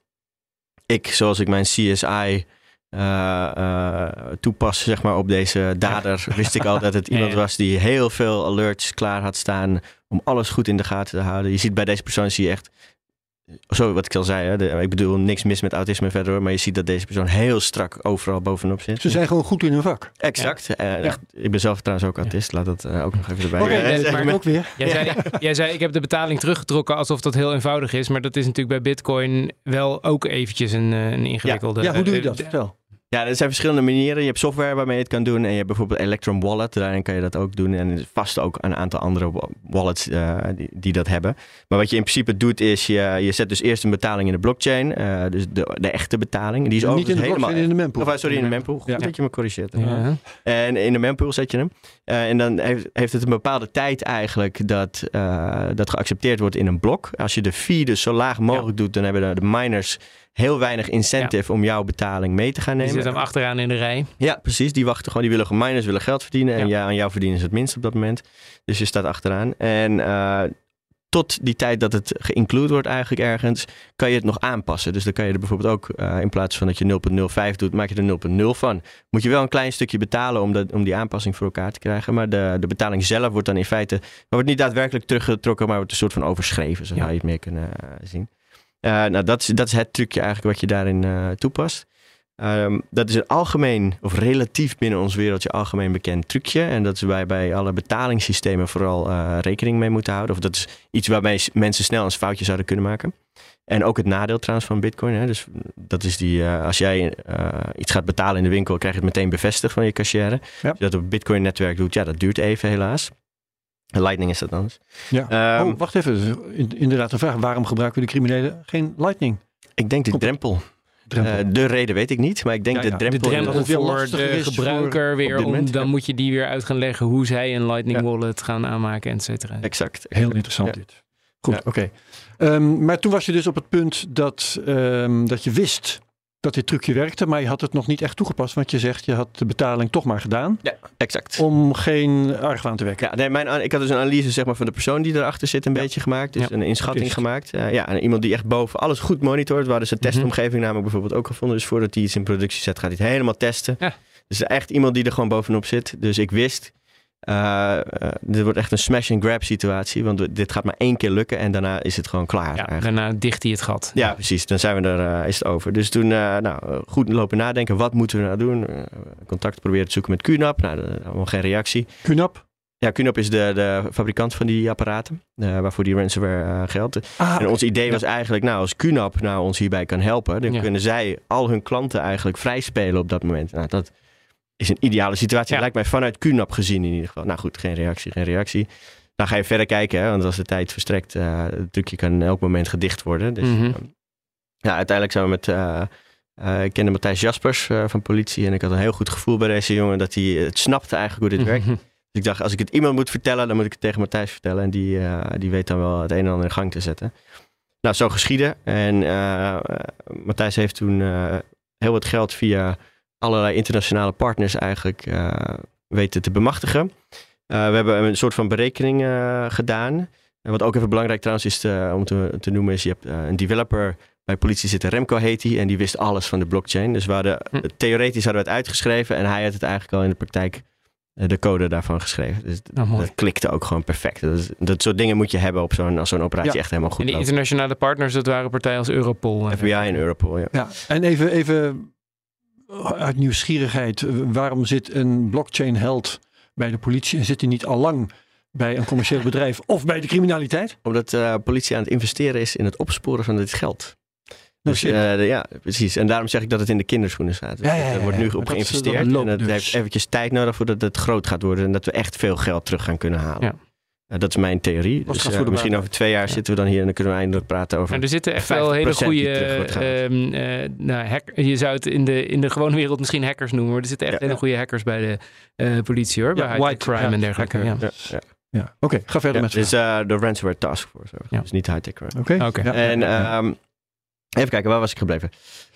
ik, zoals ik mijn CSI eh, eh, toepas zeg maar, op deze dader, wist ik al dat het Ja, iemand ja. was die heel veel alerts klaar had staan om alles goed in de gaten te houden. Je ziet bij deze persoon zie je echt, zo wat ik al zei, hè, de- ik bedoel niks mis met autisme verder, hoor, maar je ziet dat deze persoon heel strak overal bovenop zit. Ze zijn gewoon goed in hun vak. Exact. Eh, echt, ik ben zelf trouwens ook autist, laat dat eh, ook nog even erbij. Oké, maar- ook weer. Jij zei, jij zei, ik heb de betaling teruggetrokken alsof dat heel eenvoudig is. Maar dat is natuurlijk bij Bitcoin wel ook eventjes een, eh, een ingewikkelde... Ja, hoe doe je dat? Vertel. Ja, er zijn verschillende manieren. Je hebt software waarmee je het kan doen. En je hebt bijvoorbeeld Electrum Wallet. Daarin kan je dat ook doen. En is vast ook een aantal andere wa- wallets eh, die, die dat hebben. Maar wat je in principe doet is, je, je zet dus eerst een betaling in de blockchain. eh, dus de, de echte betaling. Die is Niet de helemaal... blockchain, in de mempool. Of, eh, sorry, in de mempool. Goed Ja. dat je me corrigeert. Ja. En in de mempool zet je hem. En dan heeft, heeft het een bepaalde tijd eigenlijk dat dat geaccepteerd wordt in een blok. Als je de fee dus zo laag mogelijk doet, dan hebben de, de miners heel weinig incentive om jouw betaling mee te gaan Die nemen. zit hem achteraan in de rij. Ja, precies. Die wachten gewoon. Die willen miners willen geld verdienen. En Ja. ja, aan jou verdienen ze het minst op dat moment. Dus je staat achteraan. En eh, tot die tijd dat het geïnclude wordt eigenlijk ergens, kan je het nog aanpassen. Dus dan kan je er bijvoorbeeld ook, eh, in plaats van dat je 0.05 doet, maak je er 0.0 van. Moet je wel een klein stukje betalen om, dat, om die aanpassing voor elkaar te krijgen. Maar de, de betaling zelf wordt dan in feite, maar wordt niet daadwerkelijk teruggetrokken, maar wordt een soort van overschreven. Zo Ja. zou je het meer kunnen eh, zien. Eh, nou, dat is, dat is het trucje eigenlijk wat je daarin eh, toepast. Ehm, dat is een algemeen, of relatief binnen ons wereldje, algemeen bekend trucje. En dat is wij bij alle betalingssystemen vooral eh, rekening mee moeten houden. Of dat is iets waarmee mensen snel een foutje zouden kunnen maken. En ook het nadeel trouwens van Bitcoin. Hè? Dus dat is die, als jij iets gaat betalen in de winkel, krijg je het meteen bevestigd van je cashier. Ja. Als je dat op het Bitcoin-netwerk doet, ja, dat duurt even helaas. Lightning is dat anders. Ja. Ehm, oh, wacht even. Inderdaad, een vraag. Waarom gebruiken de criminelen geen Lightning? ik denk de Komt- drempel. Drempel. Eh, de reden weet ik niet, maar ik denk Ja, de drempel. De drempel dat voor lastiger de voor- gebruiker weer. Om, moment, dan ja. moet je die weer uit gaan leggen hoe zij een Lightning Ja. Wallet gaan aanmaken, et cetera. Exact. Heel interessant Ja. dit. Goed, Ja. oké. Ehm, maar toen was je dus op het punt dat, ehm, dat je wist dat dit trucje werkte, maar je had het nog niet echt toegepast, want je zegt je had de betaling toch maar gedaan Ja, exact. om geen argwaan te wekken. Ja, nee, mijn, ik had dus een analyse zeg maar, van de persoon die erachter zit een Ja. beetje gemaakt. Dus Ja. een inschatting gemaakt. Eh, ja, en iemand die echt boven alles goed monitort. Waar dus een testomgeving namelijk bijvoorbeeld ook gevonden. Dus voordat hij iets in productie zet, gaat hij het helemaal testen. Ja. Dus echt iemand die er gewoon bovenop zit. Dus ik wist, eh, eh, dit wordt echt een smash and grab situatie. Want dit gaat maar één keer lukken en daarna is het gewoon klaar. Ja, daarna dicht hij het gat. Ja, precies. Dan zijn we er, eh, is het over. Dus toen, eh, nou, goed lopen nadenken. Wat moeten we nou doen? Contact proberen te zoeken met QNAP. Nou, allemaal geen reactie. Kunap. Ja, QNAP is de, de fabrikant van die apparaten. eh, waarvoor die ransomware geldt. Ah, En ons idee Ja. was eigenlijk, nou, als QNAP nou ons hierbij kan helpen, dan Ja. kunnen zij al hun klanten eigenlijk vrij spelen op dat moment. Nou, dat is een ideale situatie. Ja. Lijkt mij vanuit QNAP gezien in ieder geval. Nou goed, geen reactie, geen reactie. Dan ga je verder kijken, hè, want als de tijd verstrekt, eh het trucje kan elk moment gedicht worden. Dus Mhm. eh, ja, uiteindelijk zijn we met. eh, eh, ik kende Matthijs Jaspers van politie en ik had een heel goed gevoel bij deze jongen dat hij het snapte eigenlijk hoe dit werkt. Mhm. Dus ik dacht, als ik het iemand moet vertellen, dan moet ik het tegen Matthijs vertellen. En die, die weet dan wel het een en ander in gang te zetten. Nou, zo geschieden. En Matthijs heeft toen heel wat geld via allerlei internationale partners eigenlijk eh, weten te bemachtigen. Eh, we hebben een soort van berekening eh, gedaan. En wat ook even belangrijk trouwens is te- om te, te noemen, is je hebt een developer bij politie zitten, Remco heet hij, en die wist alles van de blockchain. Dus we hadden, Hm. theoretisch hadden we het uitgeschreven en hij had het eigenlijk al in de praktijk de code daarvan geschreven. Dus d- Nou, dat klikte ook gewoon perfect. Dat, is- dat soort dingen moet je hebben op zo'n, als zo'n operatie Ja. echt helemaal goed En die loopt. internationale partners, dat waren partijen als Europol. en- FBI en Europol, ja. Ja, en even, even uit nieuwsgierigheid. eh, Waarom zit een blockchain held bij de politie en zit hij niet al lang bij een commercieel bedrijf of bij de criminaliteit? Omdat de politie aan het investeren is in het opsporen van dit geld. Dus, eh, de- ja, precies. En daarom zeg ik dat het in de kinderschoenen staat. Ja, ja, ja, er wordt nu op dat geïnvesteerd. dat en het dus. heeft eventjes tijd nodig voordat het groot gaat worden. En dat we echt veel geld terug gaan kunnen halen. Ja. Dat is mijn theorie. Dus, eh, misschien over twee jaar zitten we dan hier en dan kunnen we eindelijk praten over... En er zitten echt wel hele 50% die goede. ehm, eh, nou, hack, je zou het in de, in de gewone wereld misschien hackers noemen. Maar er zitten echt Ja. hele goede hackers bij de eh, politie hoor. Ja, bij white, crime ja, en dergelijke. Ja. ja, ja. Ja, oké, ga verder Ja, met dus eh, de Ransomware Task Force. Ja. Dus niet high-tech crime. Oké. En ehm, even kijken, waar was ik gebleven?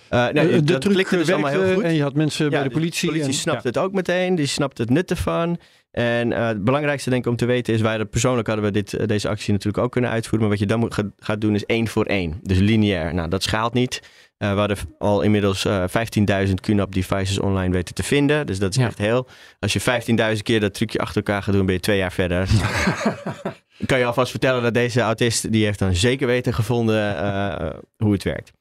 Eh, nee, Eh, de dat klikte dus allemaal heel goed. en je had mensen bij de politie. De politie en, snapte ja. het ook meteen. Die snapte het nut ervan. En eh, het belangrijkste denk ik om te weten is... wij hadden- persoonlijk hadden we dit, deze actie natuurlijk ook kunnen uitvoeren. Maar wat je dan moet, ga- gaat doen is één voor één. Dus lineair. Nou, dat schaalt niet. We hadden al inmiddels eh 15.000 QNAP devices online weten te vinden. Dus dat is Ja. echt heel. Als je 15.000 keer dat trucje achter elkaar gaat doen... ben je twee jaar verder. Kan je alvast vertellen dat deze autist... die heeft dan zeker weten gevonden hoe het werkt.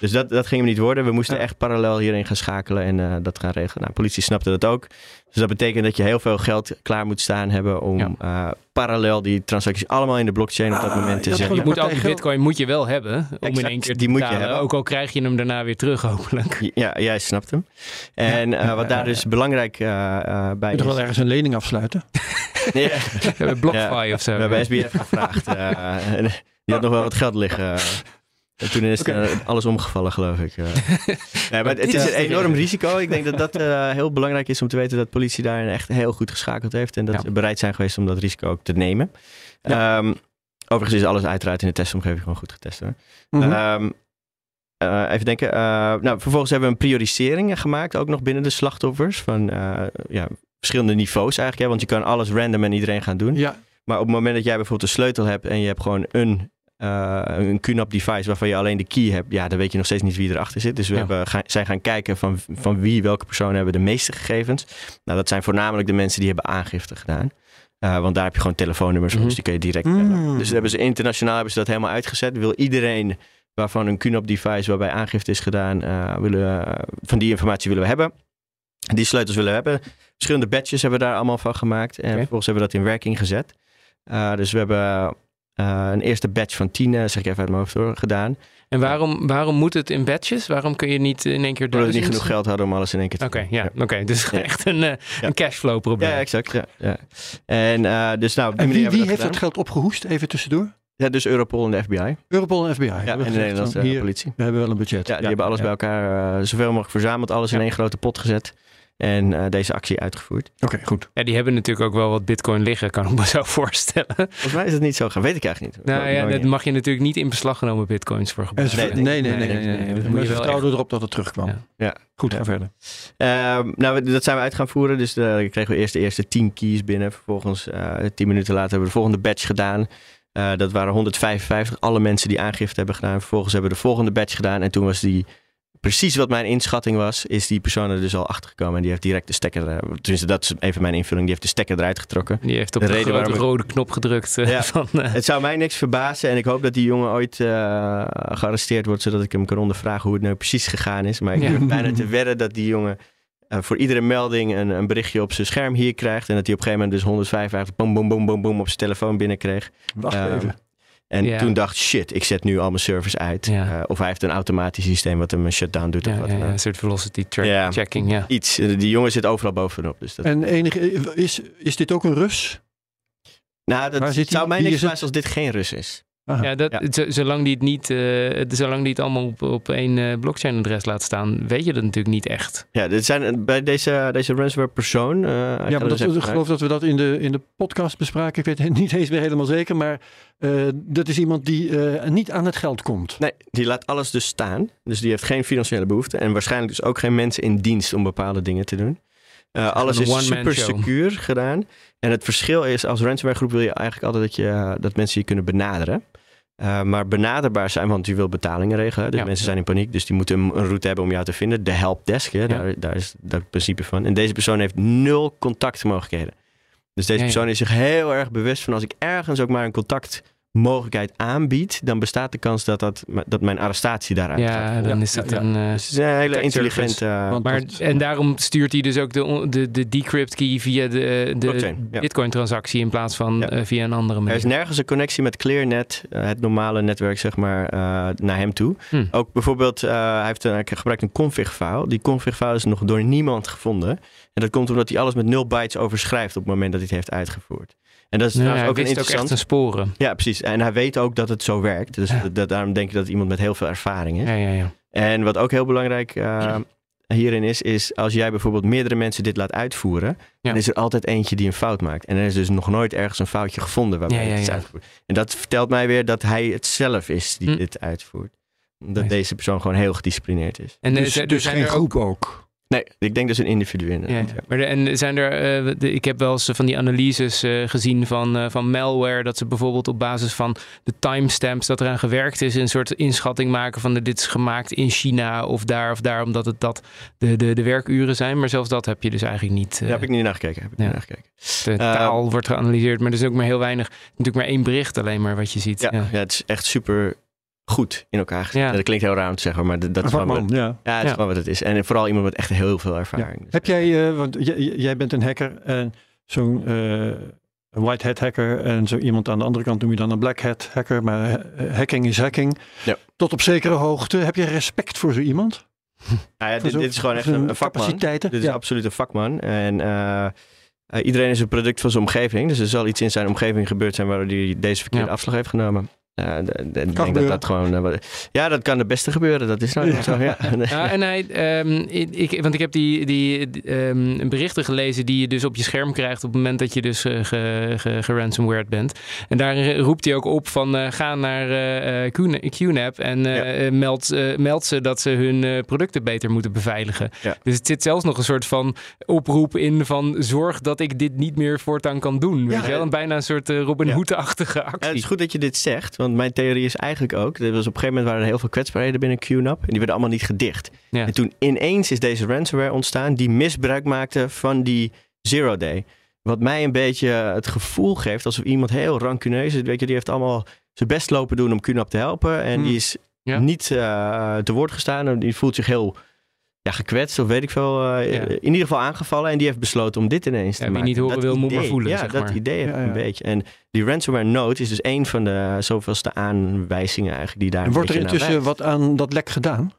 Dus dat, dat ging hem niet worden. We moesten Ja. echt parallel hierin gaan schakelen en eh, dat gaan regelen. Nou, politie snapte dat ook. Dus dat betekent dat je heel veel geld klaar moet staan hebben om Ja. eh, parallel die transacties allemaal in de blockchain op dat Ah, moment te zetten. Je moet al die bitcoin moet je wel hebben om in één keer te die moet je hebben. Ook al krijg je hem daarna weer terug hopelijk. Ja, jij snapt hem. En eh, wat daar dus belangrijk eh, eh, bij Je is... toch wel ergens een lening afsluiten? Nee, BlockFi of zo. we hebben SBF gevraagd. eh, die had nog wel wat geld liggen. En toen is eh, alles omgevallen, geloof ik. nee, maar het is een enorm risico. Ik denk dat dat eh, heel belangrijk is om te weten dat politie daarin echt heel goed geschakeld heeft. En dat Ja. ze bereid zijn geweest om dat risico ook te nemen. Ehm, overigens is alles uiteraard in de testomgeving gewoon goed getest. Hoor. Mhm. Ehm, eh, even denken. nou, vervolgens hebben we een priorisering gemaakt, ook nog binnen de slachtoffers. Van ja, verschillende niveaus eigenlijk. Hè, want je kan alles random en iedereen gaan doen. ja, Maar op het moment dat jij bijvoorbeeld een sleutel hebt en je hebt gewoon een, eh een QNAP device waarvan je alleen de key hebt, ja, dan weet je nog steeds niet wie erachter zit. Dus we Ja. hebben, ga, zijn gaan kijken van, van wie, welke personen hebben de meeste gegevens. Nou, dat zijn voornamelijk de mensen die hebben aangifte gedaan. Eh, want daar heb je gewoon telefoonnummers, Mhm. dus die kun je direct Mm. Dus hebben ze internationaal hebben ze dat helemaal uitgezet. Wil iedereen waarvan een QNAP device waarbij aangifte is gedaan, eh, willen, van die informatie willen we hebben. Die sleutels willen we hebben. Verschillende badges hebben we daar allemaal van gemaakt. En vervolgens hebben we dat in werking gezet. Dus we hebben uh, een eerste badge van 10, uh, zeg ik even uit mijn hoofd hoor, gedaan. En waarom, waarom moet het in batches? Waarom kun je niet in één keer Omdat we niet genoeg geld hadden om alles in één keer te Oké, doen. ja, oké. Dus Ja. echt een, uh, een cashflow probleem. Ja, exact. Ja, ja. En uh, dus nou, en wie, heeft dat dat geld opgehoest? Even tussendoor. Ja, dus Europol en de FBI. Europol en FBI. Ja, Hebben en de Nederlandse politie. We hebben wel een budget. Ja, die hebben alles bij elkaar uh, zoveel mogelijk verzameld, alles in Ja. één grote pot gezet. En uh, deze actie uitgevoerd. Oké, goed. Ja, die hebben natuurlijk ook wel wat bitcoin liggen, kan ik me zo voorstellen. Volgens mij is het niet zo gaan, weet ik eigenlijk niet. Nou ja, dat mag je natuurlijk niet in beslag genomen bitcoins voor En gebruiken. nee, nee, nee. wel vertrouwden erop dat het terugkwam. Ja. Ja. Goed, ga verder. Ehm, nou, we- dat zijn we uit gaan voeren. Dus uh, kregen we eerst de eerste 10 keys binnen. Vervolgens, uh, 10 minuten later, hebben we de volgende batch gedaan. Uh, dat waren 155, alle mensen die aangifte hebben gedaan. Vervolgens hebben we de volgende batch gedaan. En toen was die, precies wat mijn inschatting was, is die persoon er dus al achter gekomen. En die heeft direct de stekker, uh, tenminste dat is even mijn invulling, die heeft de stekker eruit getrokken. Die heeft op De de, reden grote waarom ik- rode knop gedrukt. eh, Ja. van, eh, Het zou mij niks verbazen en ik hoop dat die jongen ooit uh, gearresteerd wordt, zodat ik hem kan ondervragen hoe het nou precies gegaan is. Maar ik Ja. durf bijna te wedden dat die jongen uh, voor iedere melding een, een, berichtje op zijn scherm hier krijgt. En dat hij op een gegeven moment dus 155 boom, boom, boom, boom, boom op zijn telefoon binnenkreeg. Wacht Um, even. En Ja. toen dacht shit, ik zet nu al mijn servers uit. Ja. Uh, of hij heeft een automatisch systeem wat hem een shutdown doet. of ja, wat ja, dan ja, ook. een soort velocity track Ja. checking, ja. Iets. Uh, Die jongen zit overal bovenop. Dus dat, En enige, is, is dit ook een Rus? nou, dat zou mij niks verbazen als dit geen Rus is. Aha. Ja, dat, Ja. zolang die het niet, eh, zolang die het allemaal op, op één eh, blockchain-adres laat staan, weet je dat natuurlijk niet echt. Ja, dit zijn, bij deze, deze ransomware persoon... uh, Ja, maar dat, ik geloof dat we dat in de, in de podcast bespraken. Ik weet het niet eens meer helemaal zeker. Maar uh, dat is iemand die uh, niet aan het geld komt. Nee, die laat alles dus staan. Dus die heeft geen financiële behoefte. En waarschijnlijk dus ook geen mensen in dienst om bepaalde dingen te doen. Uh, alles is super secuur gedaan. En het verschil is, als ransomware groep wil je eigenlijk altijd dat, je, dat mensen je kunnen benaderen. eh, maar benaderbaar zijn, want je wil betalingen regelen. Ja. mensen zijn in paniek, dus die moeten een, een route hebben om jou te vinden. De helpdesk, hè, daar, daar is dat principe van. En deze persoon heeft nul contactmogelijkheden. Dus deze persoon is zich heel erg bewust van als ik ergens ook maar een contactmogelijkheid aanbied, dan bestaat de kans dat, dat, dat mijn arrestatie daaruit gaat. Ja, dan Ja, is ja, ja. een... eh, Dus het is een hele intelligente... eh, Want maar, dat- en daarom stuurt hij dus ook de, de, de decrypt key via de, de ja. Bitcoin-transactie in plaats van Ja. eh, via een andere Er manier. is nergens een connectie met ClearNet, het normale netwerk, zeg maar, eh, naar hem toe. Hm. Ook bijvoorbeeld, eh, hij heeft een, hij gebruikt een config-file. Die config-file is nog door niemand gevonden. En dat komt omdat hij alles met 0 bytes overschrijft op het moment dat hij het heeft uitgevoerd. En dat is Ja, ook een wist ook echt interessant. sporen. Ja, precies. En hij weet ook dat het zo werkt. Dus Ja. dat, dat- daarom denk ik dat het iemand met heel veel ervaring is. Ja, ja, ja. En wat ook heel belangrijk eh, hierin is, is als jij bijvoorbeeld meerdere mensen dit laat uitvoeren, Ja. dan is er altijd eentje die een fout maakt. En er is dus nog nooit ergens een foutje gevonden waarbij Ja, ja, het is uitgevoerd. En dat vertelt mij weer dat hij het zelf is die Hm. dit uitvoert. Dat deze persoon gewoon heel gedisciplineerd is. En dus, dus zijn geen er ook groep ook. Nee, ik denk dus een individu inderdaad. Ja. maar de- en zijn er, eh, de- ik heb wel eens van die analyses eh, gezien van, eh, van malware, dat ze bijvoorbeeld op basis van de timestamps dat eraan gewerkt is, een soort inschatting maken van de, dit is gemaakt in China of daar of daar, omdat het dat de, de, de werkuren zijn. Maar zelfs dat heb je dus eigenlijk niet. Daar heb ik niet naar gekeken. Heb ik Ja. niet naar gekeken. de taal wordt geanalyseerd, maar er is ook maar heel weinig, natuurlijk maar één bericht alleen maar wat je ziet. Ja, Ja. ja. het is echt super goed in elkaar gezet. Ja. Dat klinkt heel raar om te zeggen, maar dat, dat is wat, ja. ja, het is wat het is. En vooral iemand met echt heel veel ervaring. Dus, Heb jij, eh, want jij bent een hacker en zo'n eh, white hat hacker en zo iemand aan de andere kant noem je dan een black hat hacker, maar eh, hacking is hacking. Ja. Tot op zekere hoogte. Heb je respect voor zo iemand? Nou ja, dit, is gewoon echt een, vakman. Capaciteiten? Dit is ja. absoluut een vakman. En iedereen is een product van zijn omgeving. Dus er zal iets in zijn omgeving gebeurd zijn waardoor hij deze verkeerde Ja. afslag heeft genomen. Ja, de- de- ik denk dat gebeuren. dat gewoon. eh, ja, dat kan het beste gebeuren. Dat is nou Ja. zo. Ja. Ja, en hij, ehm, ik, want ik heb die, die ehm, berichten gelezen die je dus op je scherm krijgt op het moment dat je dus eh, ge, ge, geransomwared bent. En daarin roept hij ook op van eh, ga naar eh, eh, Qna- QNAP en eh, meld, eh, meld ze dat ze hun eh, producten beter moeten beveiligen. Ja. Dus het zit zelfs nog een soort van oproep in van zorg dat ik dit niet meer voortaan kan doen. Weet Ja. je wel? En bijna een soort eh, Robin Ja. Hood-achtige Ja, actie. het is goed dat je dit zegt, want mijn theorie is eigenlijk ook... Er was op een gegeven moment waren er heel veel kwetsbaarheden binnen QNAP... en die werden allemaal niet gedicht. Ja. En toen ineens is deze ransomware ontstaan... die misbruik maakte van die zero day. Wat mij een beetje het gevoel geeft alsof iemand heel rancuneus is. Weet je, die heeft allemaal zijn best lopen doen om QNAP te helpen... en Hmm. die is Ja. niet eh, te woord gestaan. en Die voelt zich heel ja, gekwetst of weet ik veel. eh, Ja. In ieder geval aangevallen. En die heeft besloten om dit ineens Ja, te wie maken. niet horen Dat wil, moet maar idee, voelen, Ja, zeg dat maar. idee heb ik Ja, ja. een beetje. En die ransomware note is dus een van de zoveelste aanwijzingen eigenlijk die daar En wordt er intussen wat aan dat lek gedaan?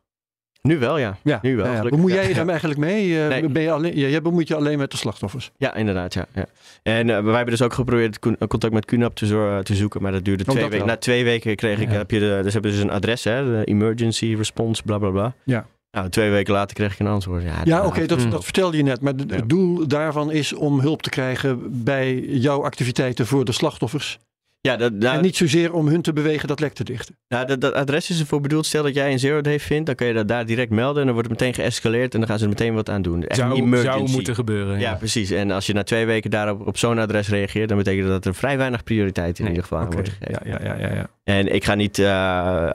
Nu wel, ja. Ja, Nu wel, ja, ja. gelukkig, Bemoei ja. jij je Ja. daar eigenlijk mee? Eh, Nee. ben je alleen, ja, jij bemoeit je alleen met de slachtoffers. Ja, inderdaad, ja. ja. En eh, wij hebben dus ook geprobeerd con- contact met QNAP te, zo- te zoeken, maar dat duurde Oh, twee dat weken. wel. Na twee weken kreeg ik, heb je de, dus hebben ze dus een adres, hè, de emergency response, bla bla bla. Ja. Nou, twee weken later kreeg ik een antwoord. Ja, Ja, oké, dat, Hmm. dat vertelde je net. Maar Ja. het doel daarvan is om hulp te krijgen bij jouw activiteiten voor de slachtoffers. ja dat, nou, en niet zozeer om hun te bewegen dat lek te dichten. Nou, dat, dat adres is ervoor bedoeld. Stel dat jij een zero day vindt, dan kun je dat daar direct melden. En dan wordt het meteen geëscaleerd en dan gaan ze er meteen wat aan doen. Echt een Zou, emergency. zou moeten gebeuren. Ja, precies. En als je na twee weken daarop op zo'n adres reageert, dan betekent dat er vrij weinig prioriteit in Nee, ieder geval aan wordt gegeven. Ja, ja, ja, ja, ja. En ik ga niet. eh,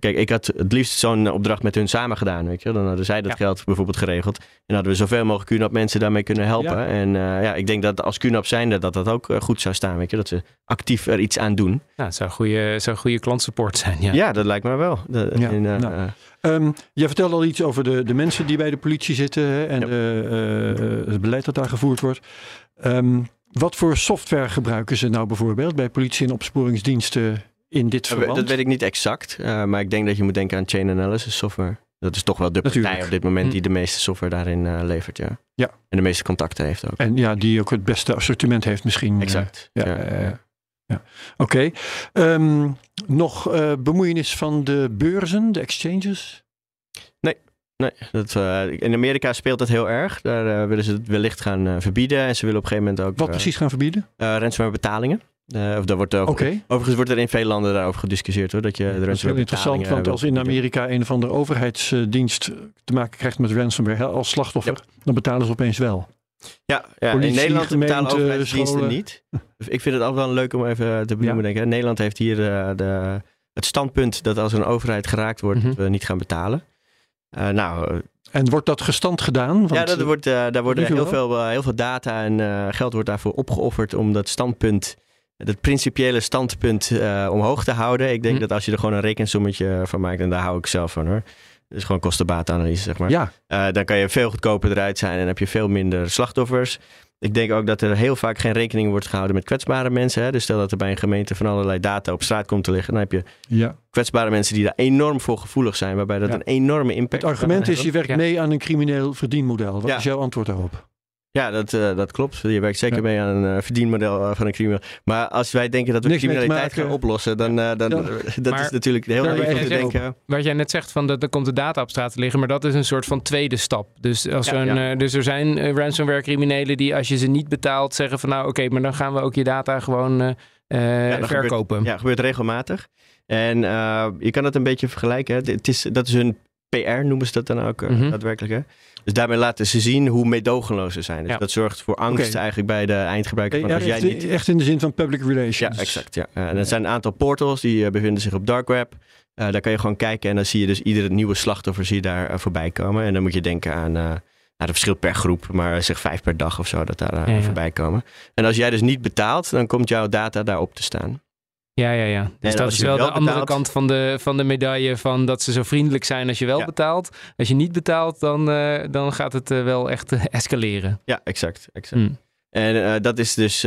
kijk, ik had het liefst zo'n opdracht met hun samen gedaan. Weet je? Dan hadden zij dat Ja. geld bijvoorbeeld geregeld. En hadden we zoveel mogelijk QNAP mensen daarmee kunnen helpen. Ja. En eh, ja, ik denk dat als QNAP zijnde dat dat ook eh, goed zou staan. Weet je? Dat ze actief er iets aan doen. Nou, het zou goede, zou goede klantsupport zijn. Ja. Ja, dat lijkt me wel. De, Ja, in, nou. jij vertelde al iets over de, de mensen die bij de politie zitten hè, en Ja. de, eh, het beleid dat daar gevoerd wordt. Ehm, wat voor software gebruiken ze nou bijvoorbeeld bij politie- en opsporingsdiensten in dit Dat verband? Dat weet ik niet exact, eh, maar ik denk dat je moet denken aan chain analysis software. Dat is toch wel de partij Natuurlijk. op dit moment Hm. die de meeste software daarin eh, levert, ja. Ja. En de meeste contacten heeft ook. En ja, die ook het beste assortiment heeft misschien. eh, Exact. Ja, ja. Oké. Ehm, nog bemoeienis van de beurzen, de exchanges? Nee, dat, eh, in Amerika speelt dat heel erg. Daar willen ze het wellicht gaan verbieden. En ze willen op een gegeven moment ook Wat precies gaan verbieden? ransomware betalingen. Eh, of daar wordt ook, Overigens wordt er in veel landen daarover gediscussieerd hoor. Dat je dat is heel interessant, want wil als in. Amerika een van de overheidsdienst te maken krijgt met ransomware als slachtoffer, dan betalen ze opeens wel. Ja, ja Politie, in Nederland betalen gemeente, overheidsdiensten scholen. niet. Ik vind het altijd wel leuk om even te benoemen. Ja. Denk ik. Nederland heeft hier eh, de het standpunt dat als een overheid geraakt wordt, Mhm. dat we niet gaan betalen. Eh, nou, eh, En wordt dat gestand gedaan? Want, ja, dat wordt, eh, daar worden heel veel, eh, heel veel data en eh, geld wordt daarvoor opgeofferd om dat standpunt, dat principiële standpunt eh, omhoog te houden. Ik denk Hm. dat als je er gewoon een rekensommetje van maakt, en daar hou ik zelf van hoor. Dus gewoon kostenbaatanalyse, zeg maar. ja, Eh, dan kan je veel goedkoper eruit zijn en heb je veel minder slachtoffers. Ik denk ook dat er heel vaak geen rekening wordt gehouden met kwetsbare mensen. Hè? Dus stel dat er bij een gemeente van allerlei data op straat komt te liggen, dan heb je ja. kwetsbare mensen die daar enorm voor gevoelig zijn, waarbij dat Ja. een enorme impact Het argument is, je werkt Ja. mee aan een crimineel verdienmodel. Wat Ja. is jouw antwoord daarop? Ja, dat, eh, dat klopt. Je werkt zeker Ja. mee aan een eh, verdienmodel eh, van een crimineel. Maar als wij denken dat we Niks criminaliteit gaan oplossen, dan, eh, dan Ja. dat Maar- is natuurlijk heel om te denken. Wat jij net zegt, van dat er komt de data op straat te liggen, maar dat is een soort van tweede stap. Dus, als Ja, er, een, ja. eh, dus er zijn ransomware criminelen die als je ze niet betaalt zeggen van nou oké, maar dan gaan we ook je data gewoon dat verkopen. Ja, gebeurt regelmatig. En eh, je kan het een beetje vergelijken. Hè. Het is, dat is hun PR, noemen ze dat dan ook eh, Mhm. daadwerkelijk. Hè? Dus daarmee laten ze zien hoe meedogenloos ze zijn. Dus Ja. dat zorgt voor angst eigenlijk bij de eindgebruiker. Van Ja, als jij echt, niet echt in de zin van public relations. Ja, exact. Ja. Eh, en er zijn een aantal portals die eh, bevinden zich op dark web. Daar kan je gewoon kijken en dan zie je dus iedere nieuwe slachtoffer zie je daar voorbij komen. En dan moet je denken aan, nou, dat verschilt per groep, maar zeg vijf per dag of zo dat daar Ja, ja. voorbij komen. En als jij dus niet betaalt, dan komt jouw data daarop te staan. Ja, ja, ja. Dus En dat als is wel wel de andere kant van de, van de medaille van dat ze zo vriendelijk zijn als je wel Ja. betaalt. Als je niet betaalt, dan, eh, dan gaat het eh, wel echt eh, escaleren. Ja, exact. exact. Hm. En dat is dus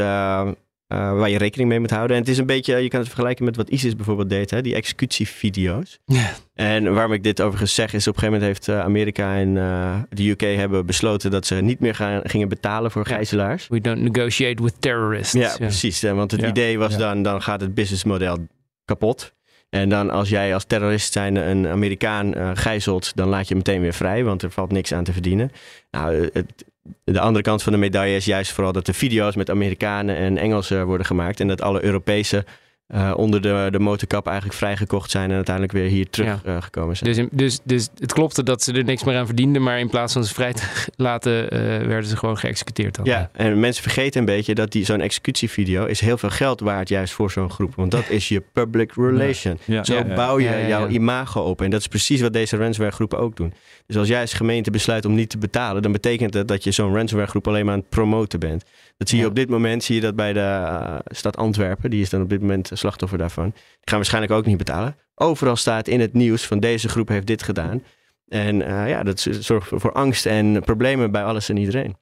eh, waar je rekening mee moet houden. En het is een beetje, je kan het vergelijken met wat ISIS bijvoorbeeld deed, hè? die executievideo's. Ja. En waarom ik dit overigens zeg, is op een gegeven moment heeft eh, Amerika en eh, de UK hebben besloten dat ze niet meer gaan, gingen betalen voor gijzelaars. We don't negotiate with terrorists. Ja, precies. hè, Want het Ja, idee was ja. dan, dan gaat het businessmodel kapot. En dan als jij als terrorist zijn een Amerikaan eh, gijzelt, dan laat je hem meteen weer vrij, want er valt niks aan te verdienen. Nou, het, de andere kant van de medaille is juist vooral dat er video's met Amerikanen en Engelsen worden gemaakt. En dat alle Europese eh, onder de, de motorkap eigenlijk vrijgekocht zijn en uiteindelijk weer hier teruggekomen zijn. Dus, in- dus, dus het klopte dat ze er niks meer aan verdienden, maar in plaats van ze vrij te laten, eh, werden ze gewoon geëxecuteerd. Dan. Ja, en mensen vergeten een beetje dat die, zo'n executievideo is heel veel geld waard juist voor zo'n groep. Want dat is je public relation. Ja, Zo ja, bouw je Ja, ja, ja. jouw imago op. En dat is precies wat deze ransomware groepen ook doen. Dus als jij als gemeente besluit om niet te betalen, dan betekent dat dat je zo'n ransomware groep alleen maar aan het promoten bent. Dat zie je Ja. op dit moment, zie je dat bij de eh, stad Antwerpen. Die is dan op dit moment slachtoffer daarvan. Die gaan waarschijnlijk ook niet betalen. Overal staat in het nieuws van deze groep heeft dit gedaan. En eh, ja, dat zorgt voor, angst en problemen bij alles en iedereen.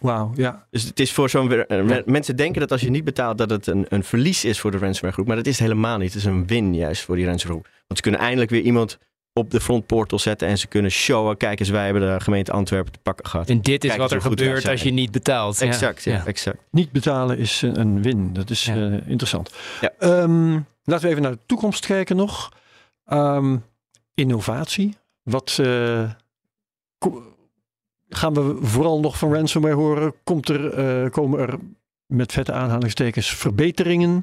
Wauw, ja. Dus het is voor zo'n. eh, Mensen denken dat als je niet betaalt, dat het een, een verlies is voor de ransomware groep. Maar dat is het helemaal niet. Het is een win juist voor die ransomware groep. Want ze kunnen eindelijk weer iemand op de frontportal zetten en ze kunnen showen. Kijk eens, wij hebben de gemeente Antwerpen te pakken gehad. En dit is Kijk wat er gebeurt als je niet betaalt. Ja. Exact, ja, exact. Niet betalen is een, een win. Dat is Ja. eh, interessant. Ja. Ehm, laten we even naar de toekomst kijken nog. Ehm, innovatie. Wat eh, gaan we vooral nog van ransomware horen? Komt er, eh, komen er met vette aanhalingstekens verbeteringen?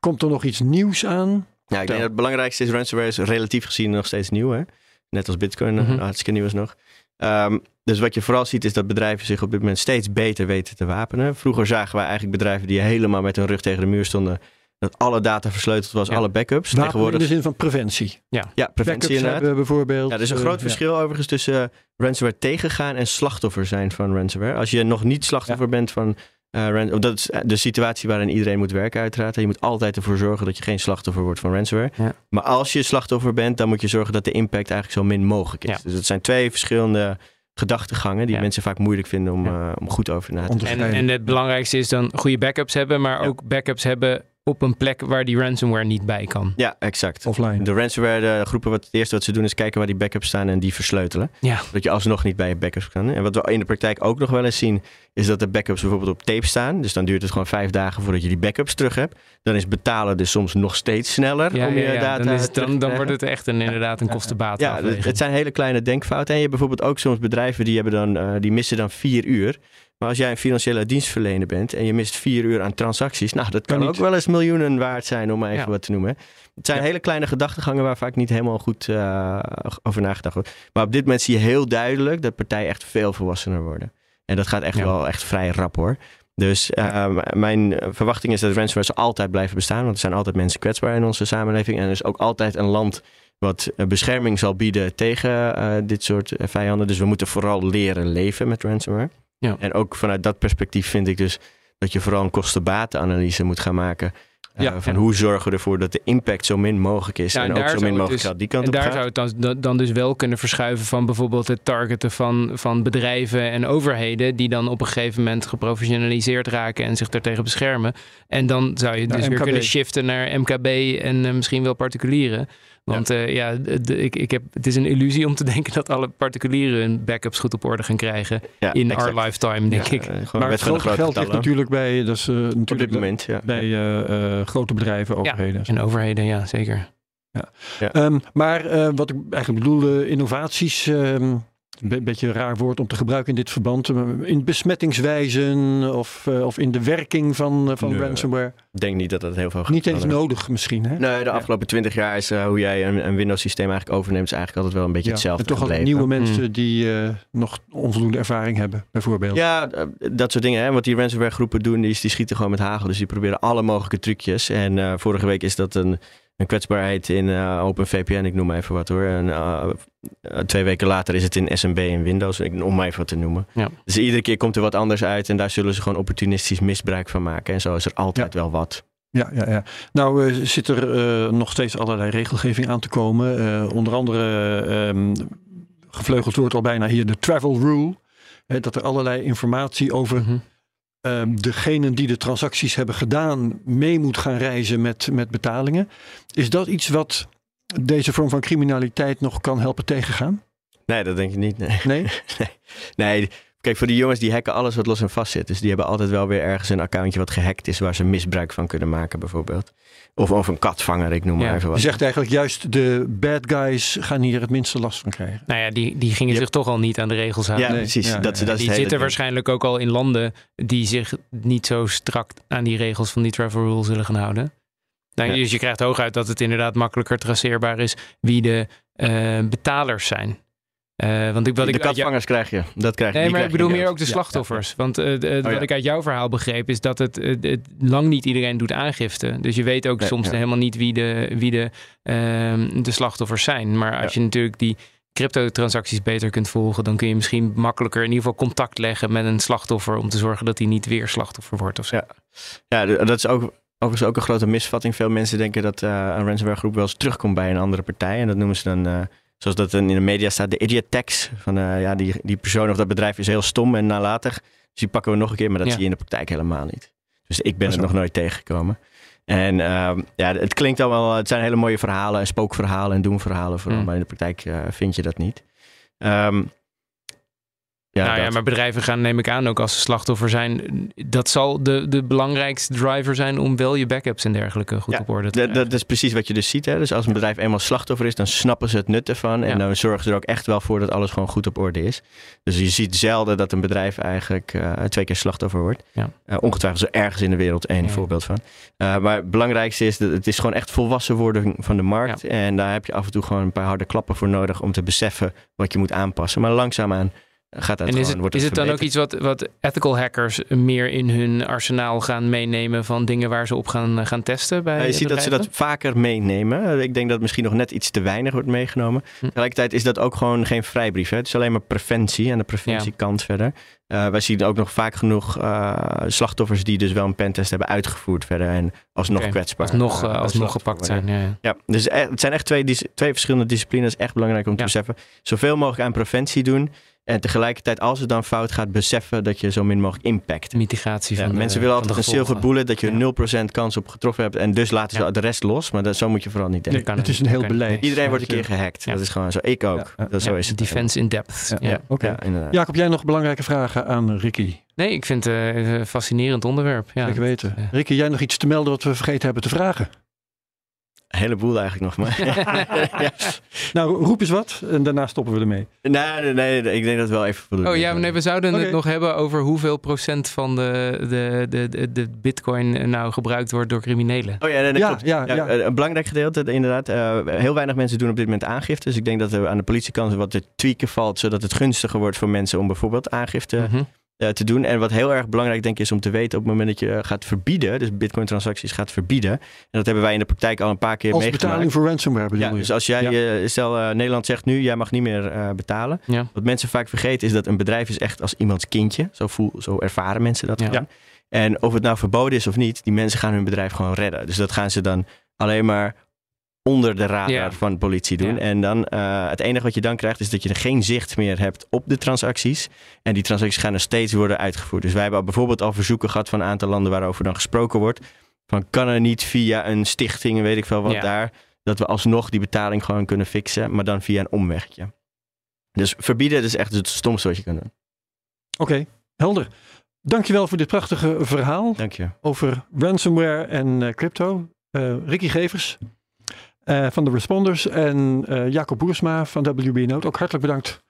Komt er nog iets nieuws aan? Ja, ik denk dat het belangrijkste is, ransomware is relatief gezien nog steeds nieuw. Hè? Net als bitcoin, eh, Mhm. hartstikke nieuw is nog. Ehm, dus wat je vooral ziet is dat bedrijven zich op dit moment steeds beter weten te wapenen. Vroeger zagen wij eigenlijk bedrijven die helemaal met hun rug tegen de muur stonden. Dat alle data versleuteld was, Ja. alle backups. Wapen in Tegenwoordig, de zin van preventie. ja, preventie Backups inderdaad. hebben we bijvoorbeeld. Ja, er is een eh, groot ja. verschil overigens tussen eh, ransomware tegengaan en slachtoffer zijn van ransomware. Als je nog niet slachtoffer bent van eh ran- dat is de situatie waarin iedereen moet werken uiteraard. En je moet altijd ervoor zorgen dat je geen slachtoffer wordt van ransomware. Ja. Maar als je slachtoffer bent, dan moet je zorgen dat de impact eigenlijk zo min mogelijk is. Ja. Dus het zijn twee verschillende gedachtegangen die Ja. mensen vaak moeilijk vinden om, Ja. eh, om goed over na te En, Onderscheiden. en het belangrijkste is dan goede backups hebben, maar Ja. ook backups hebben op een plek waar die ransomware niet bij kan. Ja, exact. Offline. De ransomware de groepen, wat, het eerste wat ze doen is kijken waar die backups staan en die versleutelen. Ja. Dat je alsnog niet bij je backups kan. En wat we in de praktijk ook nog wel eens zien, is dat de backups bijvoorbeeld op tape staan. Dus dan duurt het gewoon vijf dagen voordat je die backups terug hebt. Dan is betalen dus soms nog steeds sneller Ja, om je ja, ja. data Dan, is het, terug te dan, dan wordt het echt een, inderdaad een kostenbaat. Ja, het, het zijn hele kleine denkfouten. En je hebt bijvoorbeeld ook soms bedrijven die, hebben dan, eh, die missen dan vier uur. Maar als jij een financiële dienstverlener bent en je mist vier uur aan transacties, nou, dat kan, Kan ook wel eens miljoenen waard zijn, om maar even Ja. wat te noemen. Het zijn Ja. hele kleine gedachtegangen waar vaak niet helemaal goed eh, over nagedacht wordt. Maar op dit moment zie je heel duidelijk dat partijen echt veel volwassener worden. En dat gaat echt Ja. wel echt vrij rap hoor. Dus uh, mijn verwachting is dat ransomware altijd blijven bestaan. Want er zijn altijd mensen kwetsbaar in onze samenleving. En er is ook altijd een land wat bescherming zal bieden tegen uh, dit soort vijanden. Dus we moeten vooral leren leven met ransomware. Ja. En ook vanuit dat perspectief vind ik dus dat je vooral een kosten-batenanalyse moet gaan maken. Uh, ja, van hoe zorgen we ervoor dat de impact zo min mogelijk is. Ja, en, en ook zo min mogelijk dus, die kant en op daar gaat. zou het dan, dan dus wel kunnen verschuiven van bijvoorbeeld het targeten van, van bedrijven en overheden. Die dan op een gegeven moment geprofessionaliseerd raken en zich daartegen beschermen. En dan zou je dus weer kunnen shiften naar MKB en uh, misschien wel particulieren. Want ja, uh, ja de, ik, ik heb, het is een illusie om te denken dat alle particulieren hun backups goed op orde gaan krijgen ja, in exact. our lifetime, denk ja, ik. Uh, maar het grote geld ligt natuurlijk bij, dat is, uh, natuurlijk op dit moment, ja. bij uh, grote bedrijven, overheden. en overheden, ja, zeker. Ja. Um, maar wat ik eigenlijk bedoelde, innovaties. Um, een beetje een raar woord om te gebruiken in dit verband. In besmettingswijzen of, uh, of in de werking van, uh, van nee, ransomware. Ik denk niet dat dat heel veel Niet eens nodig misschien. Hè? Nee, de afgelopen twintig jaar is uh, hoe jij een, een Windows systeem eigenlijk overneemt, is eigenlijk altijd wel een beetje ja, hetzelfde. En toch gebleven. nieuwe mensen mm. die nog onvoldoende ervaring hebben, bijvoorbeeld. Ja, dat soort dingen. Hè? Wat die ransomware groepen doen, die, die schieten gewoon met hagel. Dus die proberen alle mogelijke trucjes. En vorige week is dat een een kwetsbaarheid in uh, OpenVPN, ik noem maar even wat hoor. En uh, twee weken later is het in SMB en Windows, om maar even wat te noemen. Ja. Dus iedere keer komt er wat anders uit en daar zullen ze gewoon opportunistisch misbruik van maken. En zo is er altijd ja. wel wat. Ja, ja, ja. Nou uh, zit er nog steeds allerlei regelgeving aan te komen. Onder andere um, gevleugeld wordt al bijna hier de travel rule. Hè, dat er allerlei informatie over... Mm-hmm um, degene die de transacties hebben gedaan mee moet gaan reizen met, met betalingen. Is dat iets wat deze vorm van criminaliteit nog kan helpen tegengaan? Nee, dat denk ik niet. Nee. Nee? nee. nee. Kijk, voor die jongens die hacken alles wat los en vast zit. Dus die hebben altijd wel weer ergens een accountje wat gehackt is, waar ze misbruik van kunnen maken, bijvoorbeeld. Of, of een katvanger, ik noem maar even wat. Je zegt eigenlijk juist de bad guys gaan hier het minste last van krijgen. Nou ja, die, die gingen zich toch al niet aan de regels houden. Ja, nee. precies. Ja, dat, ja. dat is die zitten ding. waarschijnlijk ook al in landen die zich niet zo strak aan die regels van die travel rule zullen gaan houden. Nou, dus je krijgt hooguit dat het inderdaad makkelijker traceerbaar is wie de uh, betalers zijn. Uh, want ik, wat de ik katvangers jou... krijg je. Dat krijg je. Nee, maar ik bedoel meer ook de slachtoffers. Ja, ja. Want uh, uh, oh, wat ja. ik uit jouw verhaal begreep is dat het, het, lang niet iedereen doet aangifte. Dus je weet ook nee, soms helemaal niet wie de, wie de, ehm, de slachtoffers zijn. Maar als je natuurlijk die cryptotransacties beter kunt volgen, dan kun je misschien makkelijker in ieder geval contact leggen met een slachtoffer om te zorgen dat hij niet weer slachtoffer wordt. Of zo. Ja. ja, dat is ook overigens ook een grote misvatting. Veel mensen denken dat een ransomware groep wel eens terugkomt bij een andere partij. En dat noemen ze dan zoals dat in de media staat, de idiot tax. Van uh, ja, die, die persoon of dat bedrijf is heel stom en nalatig. Dus die pakken we nog een keer, maar dat ja. zie je in de praktijk helemaal niet. Dus ik ben er nog nooit tegengekomen. En uh, ja, het klinkt al wel, het zijn hele mooie verhalen, spookverhalen en doemverhalen vooral. Mm. Maar in de praktijk uh, vind je dat niet. Um, ja, nou ja, maar bedrijven gaan, neem ik aan, ook als ze slachtoffer zijn. Dat zal de, de belangrijkste driver zijn om wel je backups en dergelijke goed ja, op orde te krijgen. Dat is precies wat je dus ziet. Hè? Dus als een bedrijf eenmaal slachtoffer is, dan snappen ze het nut ervan. En ja. dan zorgen ze er ook echt wel voor dat alles gewoon goed op orde is. Dus je ziet zelden dat een bedrijf eigenlijk uh, twee keer slachtoffer wordt. Ja. Uh, ongetwijfeld is er ergens in de wereld één voorbeeld van. Uh, maar het belangrijkste is dat het is gewoon echt volwassen worden van de markt. En daar heb je af en toe gewoon een paar harde klappen voor nodig om te beseffen wat je moet aanpassen. Maar langzaamaan gaat dat en is gewoon, het, is het dan ook iets wat, wat ethical hackers meer in hun arsenaal gaan meenemen van dingen waar ze op gaan, gaan testen? Bij ja, je ziet dat ze dat vaker meenemen. Ik denk dat misschien nog net iets te weinig wordt meegenomen. Hm. Tegelijkertijd is dat ook gewoon geen vrijbrief. Hè? Het is alleen maar preventie en de preventiekant ja. verder. Uh, wij zien ook nog vaak genoeg uh, slachtoffers die dus wel een pentest hebben uitgevoerd verder en alsnog okay. kwetsbaar. Alsnog, uh, alsnog gepakt zijn. Ja, ja. ja dus e het zijn echt twee, twee verschillende disciplines. Echt belangrijk om te beseffen. Zoveel mogelijk aan preventie doen. En tegelijkertijd, als het dan fout gaat, beseffen dat je zo min mogelijk impact. Mitigatie van ja, de, Mensen willen altijd een silver bullet, dat je ja. 0% kans op getroffen hebt. En dus laten ze ja. de rest los. Maar dat, zo moet je vooral niet denken. Nee, het is een heel beleid. Iedereen wordt een keer gehackt. Dat is gewoon zo. Ik ook. Dat, zo is het. Defense in depth. Ja. Okay. Jacob, jij nog belangrijke vragen aan Ricky? Nee, ik vind het een fascinerend onderwerp. Ja. Zeker weten. Ricky, jij nog iets te melden wat we vergeten hebben te vragen? Een heleboel eigenlijk nog maar. ja. Nou, roep eens wat en daarna stoppen we ermee. Nee, nee, nee ik denk dat wel even voldoende. Oh ja, nee, we zouden okay. het nog hebben over hoeveel procent van de, de, de, de, de bitcoin nou gebruikt wordt door criminelen. Oh ja, nee, dat ja, klopt. Ja, ja, Een belangrijk gedeelte inderdaad. Uh, heel weinig mensen doen op dit moment aangifte. Dus ik denk dat er aan de politiekant wat te tweaken valt, zodat het gunstiger wordt voor mensen om bijvoorbeeld aangifte mm -hmm. Eh, te doen. En wat heel erg belangrijk denk ik is om te weten op het moment dat je gaat verbieden, dus bitcoin transacties gaat verbieden. En dat hebben wij in de praktijk al een paar keer Als meegemaakt. betaling voor ransomware bedoel Ja, je? dus als jij, Ja. eh, stel eh, Nederland zegt nu, jij mag niet meer eh, betalen. Ja. Wat mensen vaak vergeten is dat een bedrijf is echt als iemands kindje. Zo, voel, zo ervaren mensen dat Ja. gewoon. En of het nou verboden is of niet, die mensen gaan hun bedrijf gewoon redden. Dus dat gaan ze dan alleen maar onder de radar van de politie doen. En dan eh, het enige wat je dan krijgt is dat je er geen zicht meer hebt op de transacties. En die transacties gaan nog steeds worden uitgevoerd. Dus wij hebben bijvoorbeeld al verzoeken gehad van een aantal landen waarover dan gesproken wordt. Van kan er niet via een stichting, en weet ik veel wat daar, dat we alsnog die betaling gewoon kunnen fixen, maar dan via een omwegje. Dus verbieden is echt het stomste wat je kan doen. Oké, helder. Dankjewel voor dit prachtige verhaal Dank je. over ransomware en eh, crypto. Eh, Ricky Gevers eh, van de Responders en eh, Jacob Boersma van WB Note. Ook hartelijk bedankt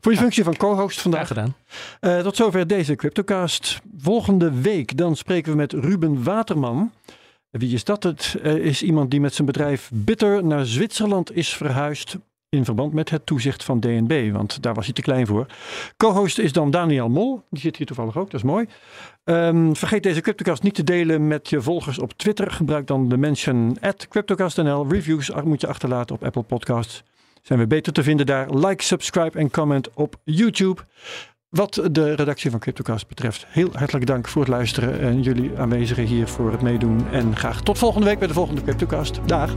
voor je functie van co-host Graag vandaag. gedaan. Eh, tot zover deze CryptoCast. Volgende week dan spreken we met Ruben Waterman. Wie is dat? Het is iemand die met zijn bedrijf Bitter naar Zwitserland is verhuisd. In verband met het toezicht van DNB, want daar was hij te klein voor. Co-host is dan Daniel Mol. Die zit hier toevallig ook, dat is mooi. Ehm, vergeet deze CryptoCast niet te delen met je volgers op Twitter. Gebruik dan de mention at CryptoCastNL. Reviews moet je achterlaten op Apple Podcasts. Zijn we beter te vinden daar. Like, subscribe en comment op YouTube. Wat de redactie van CryptoCast betreft, heel hartelijk dank voor het luisteren en jullie aanwezigen hier voor het meedoen. En graag tot volgende week bij de volgende CryptoCast. Dag!